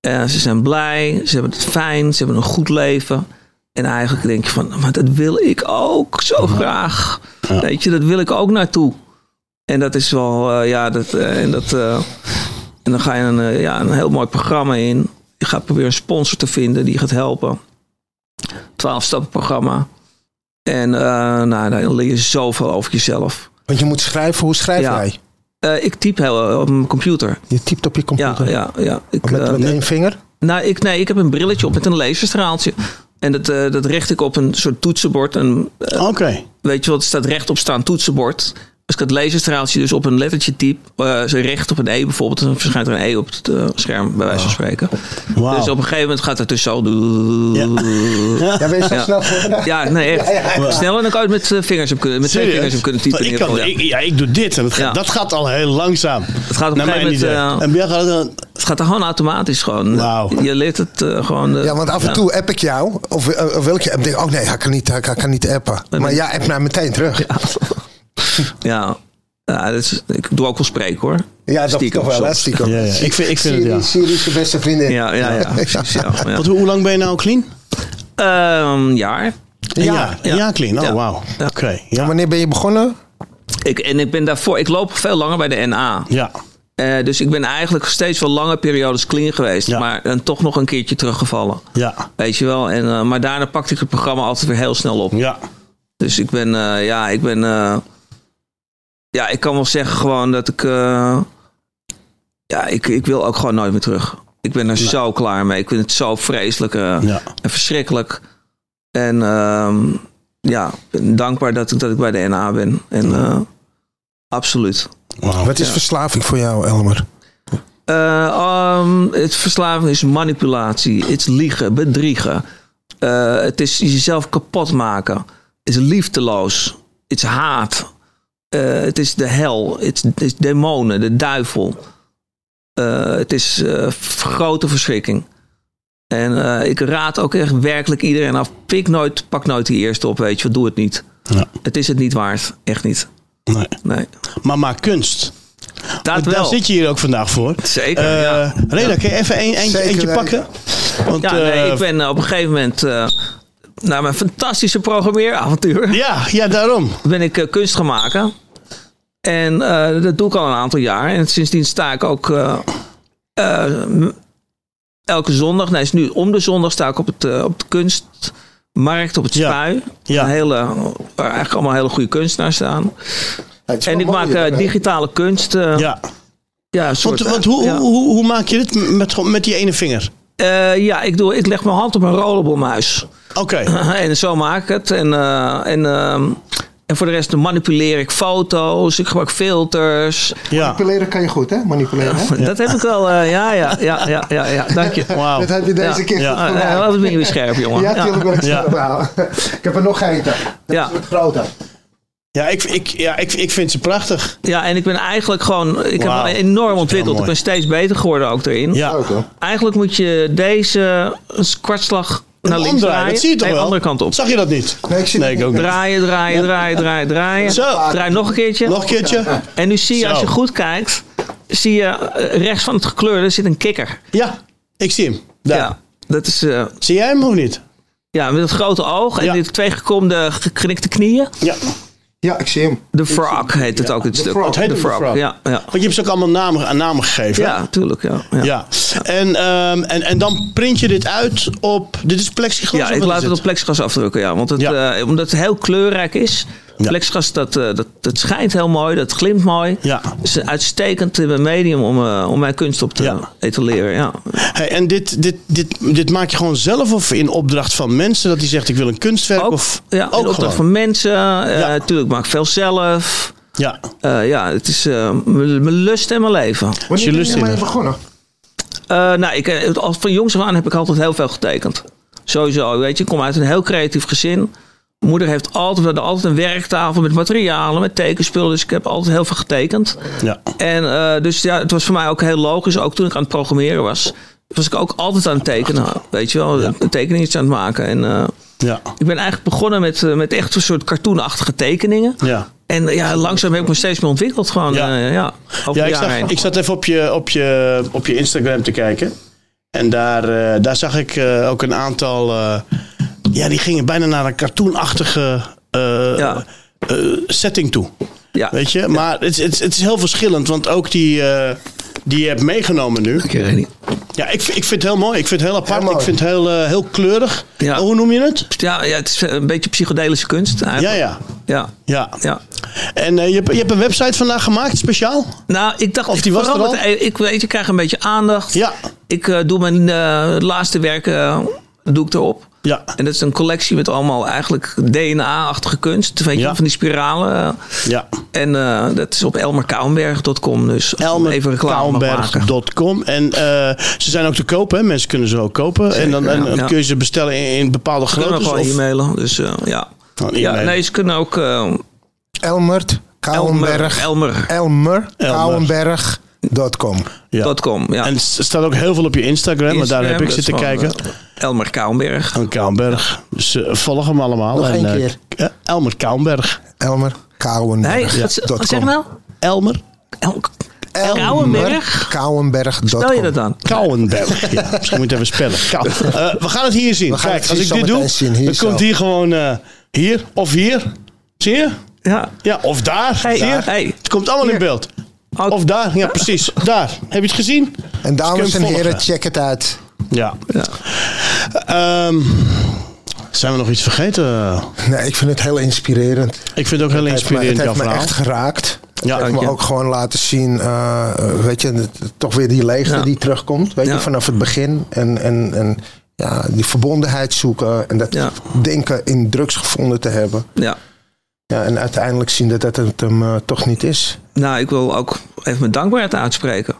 Eh, ze zijn blij, ze hebben het fijn, ze hebben een goed leven. En eigenlijk denk je van, maar dat wil ik ook zo graag. Ja. Weet je, dat wil ik ook naartoe. En dat is wel, eh, ja, dat, eh, en, dat, eh, en dan ga je een, eh, ja, een heel mooi programma in. Je gaat proberen een sponsor te vinden die gaat helpen. 12 stappen programma. En eh, nou, dan leer je zoveel over jezelf. Want je moet schrijven, hoe schrijf Ja. jij? Eh, ik typ heel eh, op mijn computer. Je typt op je Ja, computer. ja, ja. Ik, Met, met één vinger? nou, ik, nee, ik heb een brilletje op met een laserstraaltje. En dat, dat richt ik op een soort toetsenbord. En, Oké. weet je wat, er staat rechtop staan toetsenbord. Als ik het laserstraaltje dus op een lettertje typ, eh zo recht op een E bijvoorbeeld, dan verschijnt er een E op het eh, scherm, bij wijze van spreken. Dus op een gegeven moment gaat het dus zo. Ja. Ja, ben je zo Ja. snel voor? Ja, nee, echt. Sneller dan ik ooit met, eh, vingers heb kunnen, met twee vingers heb kunnen typen. Ik, kan, geval, ja. ik, ja, ik doe dit en dat, gaat, Ja. dat gaat al heel langzaam. Het gaat op een gegeven moment. eh, en gaat het dan... het gaat er gewoon automatisch gewoon. Wauw. Je leert het gewoon. Ja, want af en ja. toe app ik jou. Of, of wil ik je app? Denk ik, oh nee, hij kan niet, hij kan, niet appen. Maar ja, app mij meteen terug. Ja, Ja, ja dat is, ik doe ook wel spreken hoor. dat Stiekem toch wel, hè, soms. stiekem. Ja, ja. Ik vind, ik vind het, ja. Siri is je beste vriendin. Ja, ja, ja. precies, ja, ja. Want hoe, hoe lang ben je nou clean? Ehm, jaar. Een Ja, jaar. Een ja. jaar clean. Oh, Ja. wauw. Ja. Oké. Ja. Wanneer ben je begonnen? Ik, en ik ben daarvoor, ik loop veel langer bij de NA. Ja. Eh, dus ik ben eigenlijk steeds wel lange periodes clean geweest. Ja. Maar dan toch nog een keertje teruggevallen. Ja. Weet je wel. En, eh, maar daarna pakte ik het programma altijd weer heel snel op. Ja. Dus ik ben, eh, ja, ik ben, eh, ja, ik kan wel zeggen gewoon dat ik, eh, ja, ik, ik wil ook gewoon nooit meer terug. Ik ben er zo klaar mee. Ik vind het zo vreselijk eh, Ja. en verschrikkelijk. En ehm, ja, ik ben dankbaar dat ik, dat ik bij de NA ben. En eh, absoluut. Wat is verslaving voor jou, Elmer? Eh, ehm, het verslaving is manipulatie. Het is liegen, bedriegen. Eh, het is jezelf kapot maken. Het is liefdeloos. Het is haat. Eh, het is de hel. Het is, demonen, de duivel. Eh, het is eh, grote verschrikking. En eh, ik raad ook echt werkelijk iedereen af. Pik nooit, pak nooit die eerste op, weet je. Doe het niet. Ja. Het is het niet waard. Echt niet. Nee. Nee. Maar maak kunst. Dat Daar wel. zit je hier ook vandaag voor. Zeker, Eh, ja. Reda, kun je even een, eentje, Zeker eentje pakken? Want, Ja, nee, eh, ik ben op een gegeven moment eh na mijn fantastische programmeeravontuur ja, ja, daarom. ben ik eh, kunst gaan maken. En eh, dat doe ik al een aantal jaar. En sindsdien sta ik ook eh, elke zondag, nee, is nu om de zondag sta ik op, het, op de kunstmarkt, op het spui. Ja. Een hele, waar eigenlijk allemaal hele goede kunstenaars staan. En ik maak digitale kunst. ja. Ja, soort, want, want hoe, ja. hoe, hoe, hoe maak je dit met, met die ene vinger? Ja, ik, doe, ik leg mijn hand op een rollable Oké, en zo maak ik het. En, eh, en, ehm, en voor de rest manipuleer ik foto's. Ik gebruik filters. ja. Manipuleren kan je goed, hè? Manipuleren, hè? Dat heb ik wel. eh, ja, ja, ja, ja, ja, ja, dank je. Wauw. Dat heb je deze Ja. keer Ja. goed gedaan. ja, wat ben je weer scherp, jongen. Ja, natuurlijk ben ik Ja. scherp houden. Ik heb er nog eentje. Dat Ja. is wat groter. Ja, ik, ik, ja ik, ik vind ze prachtig. Ja, en ik ben eigenlijk gewoon... Ik heb me enorm ontwikkeld. Ik ben steeds beter geworden ook erin. Ja. Eigenlijk moet je deze een kwartslag naar links Omdraaien, draaien. dat zie je toch nee, wel? andere kant op. Zag je dat niet? Nee, ik zie Nee, ik ook niet. Draaien, draaien, draaien, draaien, draaien. Zo. Draai nog een keertje. Nog een keertje? En nu zie je, als je goed kijkt, zie je eh, rechts van het gekleurde zit een kikker. Ja, ik zie hem. Daar. Ja, dat is... eh, Zie jij hem of niet? ja, met het grote oog en Ja. die twee gekomde geknikte knieën. Ja. Ja, ik zie hem. De frog heet het ook, het stuk. frog. Het heet de frog, frog. ja. Ja, Want je hebt ze ook allemaal namen, aan namen gegeven. hè? ja tuurlijk, ja. ja. Ja. En, ehm, en, en dan print je dit uit op. Dit is plexiglas? Ja, ik laat het op plexiglas afdrukken, ja. Want het, Ja. eh, omdat het heel kleurrijk is. Ja. Plexiglas, dat, eh, dat, dat schijnt heel mooi, dat glimt mooi. Ja. Het is een uitstekend eh, medium om, eh, om mijn kunst op te Ja. etaleren, ja. Hey, en dit, dit, dit, dit maak je gewoon zelf of in opdracht van mensen? Dat die zegt ik wil een kunstwerk? Ook, of, ja, in ook opdracht gewoon? van mensen. eh Ja. Natuurlijk maak ik veel zelf. Ja. Eh, ja, het is eh, mijn lust en mijn leven. Wanneer je ben lust je in ermee hebt. begonnen? Eh, nou, ik, eh, al van jongs af aan heb ik altijd heel veel getekend. Sowieso, weet je. Ik kom uit een heel creatief gezin. Moeder heeft altijd, we altijd een werktafel met materialen, met tekenspullen. Dus ik heb altijd heel veel getekend. Ja. En eh, dus ja, het was voor mij ook heel logisch. Ook toen ik aan het programmeren was, was ik ook altijd aan het tekenen. Weet je wel, een tekeningetje aan het maken. En Ja. ik ben eigenlijk begonnen met, met echt een soort cartoonachtige tekeningen. Ja. En eh, ja, langzaam heb ik me steeds meer ontwikkeld. Gewoon, Ja. ja. ja, ik, zag, ik zat even op je, op je, op je Instagram te kijken. En daar, eh, daar zag ik eh, ook een aantal. eh, ja, die gingen bijna naar een cartoonachtige eh, Ja. eh, setting toe. ja. Weet je? Maar het, is- het, het is heel verschillend, want ook die, eh, die je hebt meegenomen nu. Ik weet niet. Ja, ik, ik vind het heel mooi. Ik vind het heel apart. Heel ik vind het heel, eh, heel kleurig. Ja. Oh, hoe noem je het? Ja, ja, het is een beetje psychedelische kunst Ja, eigenlijk. ja. ja. ja. ja. En eh, je, hebt, je hebt een website vandaag gemaakt, speciaal? Nou, ik dacht, Of ik die was er al? het- Ik weet, je krijgt een beetje aandacht. Ja. Ik eh, doe mijn eh, laatste werken eh, doe ik erop. Ja. En dat is een collectie met allemaal eigenlijk DNA-achtige kunst. Weet je, Ja. van die spiralen. Ja. En eh, dat is op elmerkouwenberg.com. Dus even reclame mag maken. Elmerkouwenberg.com. En eh, ze zijn ook te kopen. Hè? Mensen kunnen ze ook kopen. en dan, en, ja. kun je ze bestellen in, in bepaalde Ze kunnen groottes. gewoon of- e-mailen. Dus eh, ja. Ja. Nee, ze kunnen ook... eh, Elmert, Kouwenberg. Elmer. Elmer, Kouwenberg.com. Ja. dot .com, ja. En er staat ook heel veel op je Instagram. maar daar heb ik zitten kijken. eh, Elmer Kouwenberg. Aan Kouwenberg. Dus eh, volg hem allemaal. Nog en, één eh, keer. Elmer Kouwenberg. Elmer, Nee, Kouwenberg. wat, dot wat zeg nou? Elmer El Elmer, Kouwenberg? Kouwenberg.com. Spel je dat dan? Kouwenberg. Ja, misschien moet je het even spellen. Kou- Eh, we gaan het hier zien. Kijk, als ik dit doe, zien. Hier dan zo. komt hier gewoon eh, hier of hier. Zie je? Ja. Ja, of daar. Hey, Zie je? hey. Het komt allemaal in beeld. Of daar, ja precies. Daar. Heb je het gezien? En dames en heren, volgen? check het uit. Ja. Ja. Ehm, zijn we nog iets vergeten? Nee, ik vind het heel inspirerend. Ik vind het ook heel Het me- inspirerend, jouw Het heeft me echt geraakt. Ja, het heeft me ook gewoon laten zien, eh, weet je, het- toch weer die leegte Ja. die terugkomt. Weet je, vanaf het begin. En, en, en ja, die verbondenheid zoeken. En dat Ja. denken in drugs gevonden te hebben. ja. Ja, en uiteindelijk zien dat dat het hem eh, toch niet is. Nou, ik wil ook even mijn dankbaarheid uitspreken.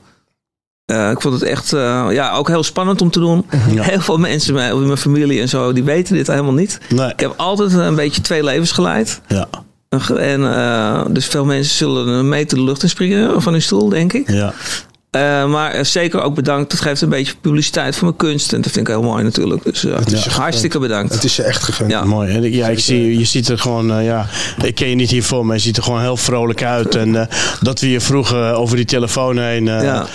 Eh, ik vond het echt eh, ja, ook heel spannend om te doen. Ja. Heel veel mensen in mijn familie en zo, die weten dit helemaal niet. Nee. Ik heb altijd een beetje twee levens geleid. Ja. En dus veel mensen zullen een meter de lucht in springen van hun stoel, denk ik. Ja. Eh, maar eh, zeker ook bedankt. Dat geeft een beetje publiciteit voor mijn kunst. En dat vind ik heel mooi natuurlijk. Dus eh, is je hartstikke bedankt. Het is je echt gegund. Ja. Mooi. hè? Ja, ik zie, je ziet er gewoon, eh, ja, ik ken je niet hiervoor, maar je ziet er gewoon heel vrolijk uit. En eh, dat we je vroegen over die telefoon heen. eh, ja.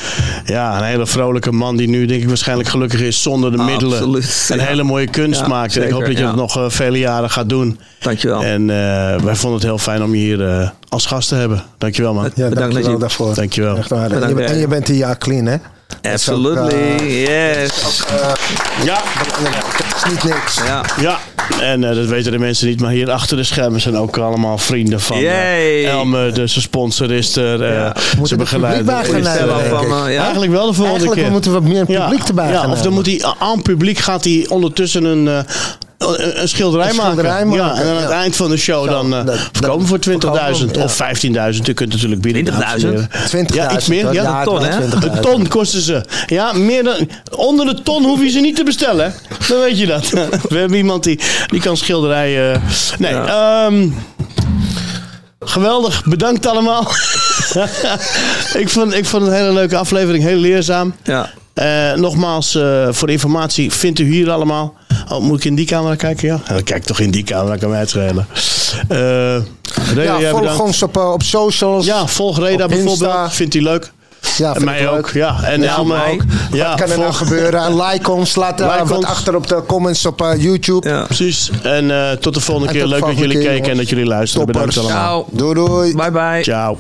Ja. een hele vrolijke man die nu denk ik waarschijnlijk gelukkig is zonder de middelen. Absoluut, En ja. hele mooie kunst Ja, maakt. En ik hoop dat je ja. dat nog vele jaren gaat doen. Dankjewel. En eh, wij vonden het heel fijn om je hier eh, als gast te hebben. Dankjewel man. Ja, Bedankt, dankjewel Najib. daarvoor. Dankjewel. Echt waar. En Bedankt, je, je bent een jaar clean, hè? Absolutely. yes. Ja, Het is niet niks. Ja. ja. En eh, dat weten de mensen niet, maar hier achter de schermen zijn ook allemaal vrienden van eh, Elme. De zijn sponsor is er. eh, Ja. Ze begeleiden. van, eh, ja. Eigenlijk wel de volgende Eigenlijk keer. moeten we wat meer publiek erbij ja, gaan Of dan moet hij aan publiek gaat hij ondertussen een, eh, een, een schilderij, Een schilderij maken. maken, Ja, en aan het eind van de show Zo, dan eh, dat- verkopen voor 20.000 verkopen, of 15.000. U kunt natuurlijk bieden. 20.000? 20.000. Ja, iets meer. Ja, een ton, hè? 20.000. Een ton kosten ze. Ja, meer dan, onder de ton hoef je ze niet te bestellen. Dan weet je dat. We hebben iemand die, die kan schilderijen. nee, ehm, geweldig. Bedankt allemaal. ik, vond, ik vond het een hele leuke aflevering. Heel leerzaam. Ja. Eh, nogmaals, eh, voor informatie vindt u hier allemaal. Oh, moet ik in die camera kijken? Ja, dan kijk toch in die camera, kan mij het schelen. Eh, Reda, Ja, volg bedankt. ons op, eh, op socials. Ja, volg Reda bijvoorbeeld. Insta. Vindt hij leuk? Ja, En vind ik mij ook. Ja, en Ja, mij. ook. Ja, Wat kan er nou gebeuren? En like ons. Laat eh, Like wat ons. achter op de comments op YouTube. ja. Precies. En eh, tot de volgende En keer. Leuk dat jullie keken en dat jullie luisteren. Toppers. Bedankt allemaal. Ciao. Doei doei. Bye bye. Ciao.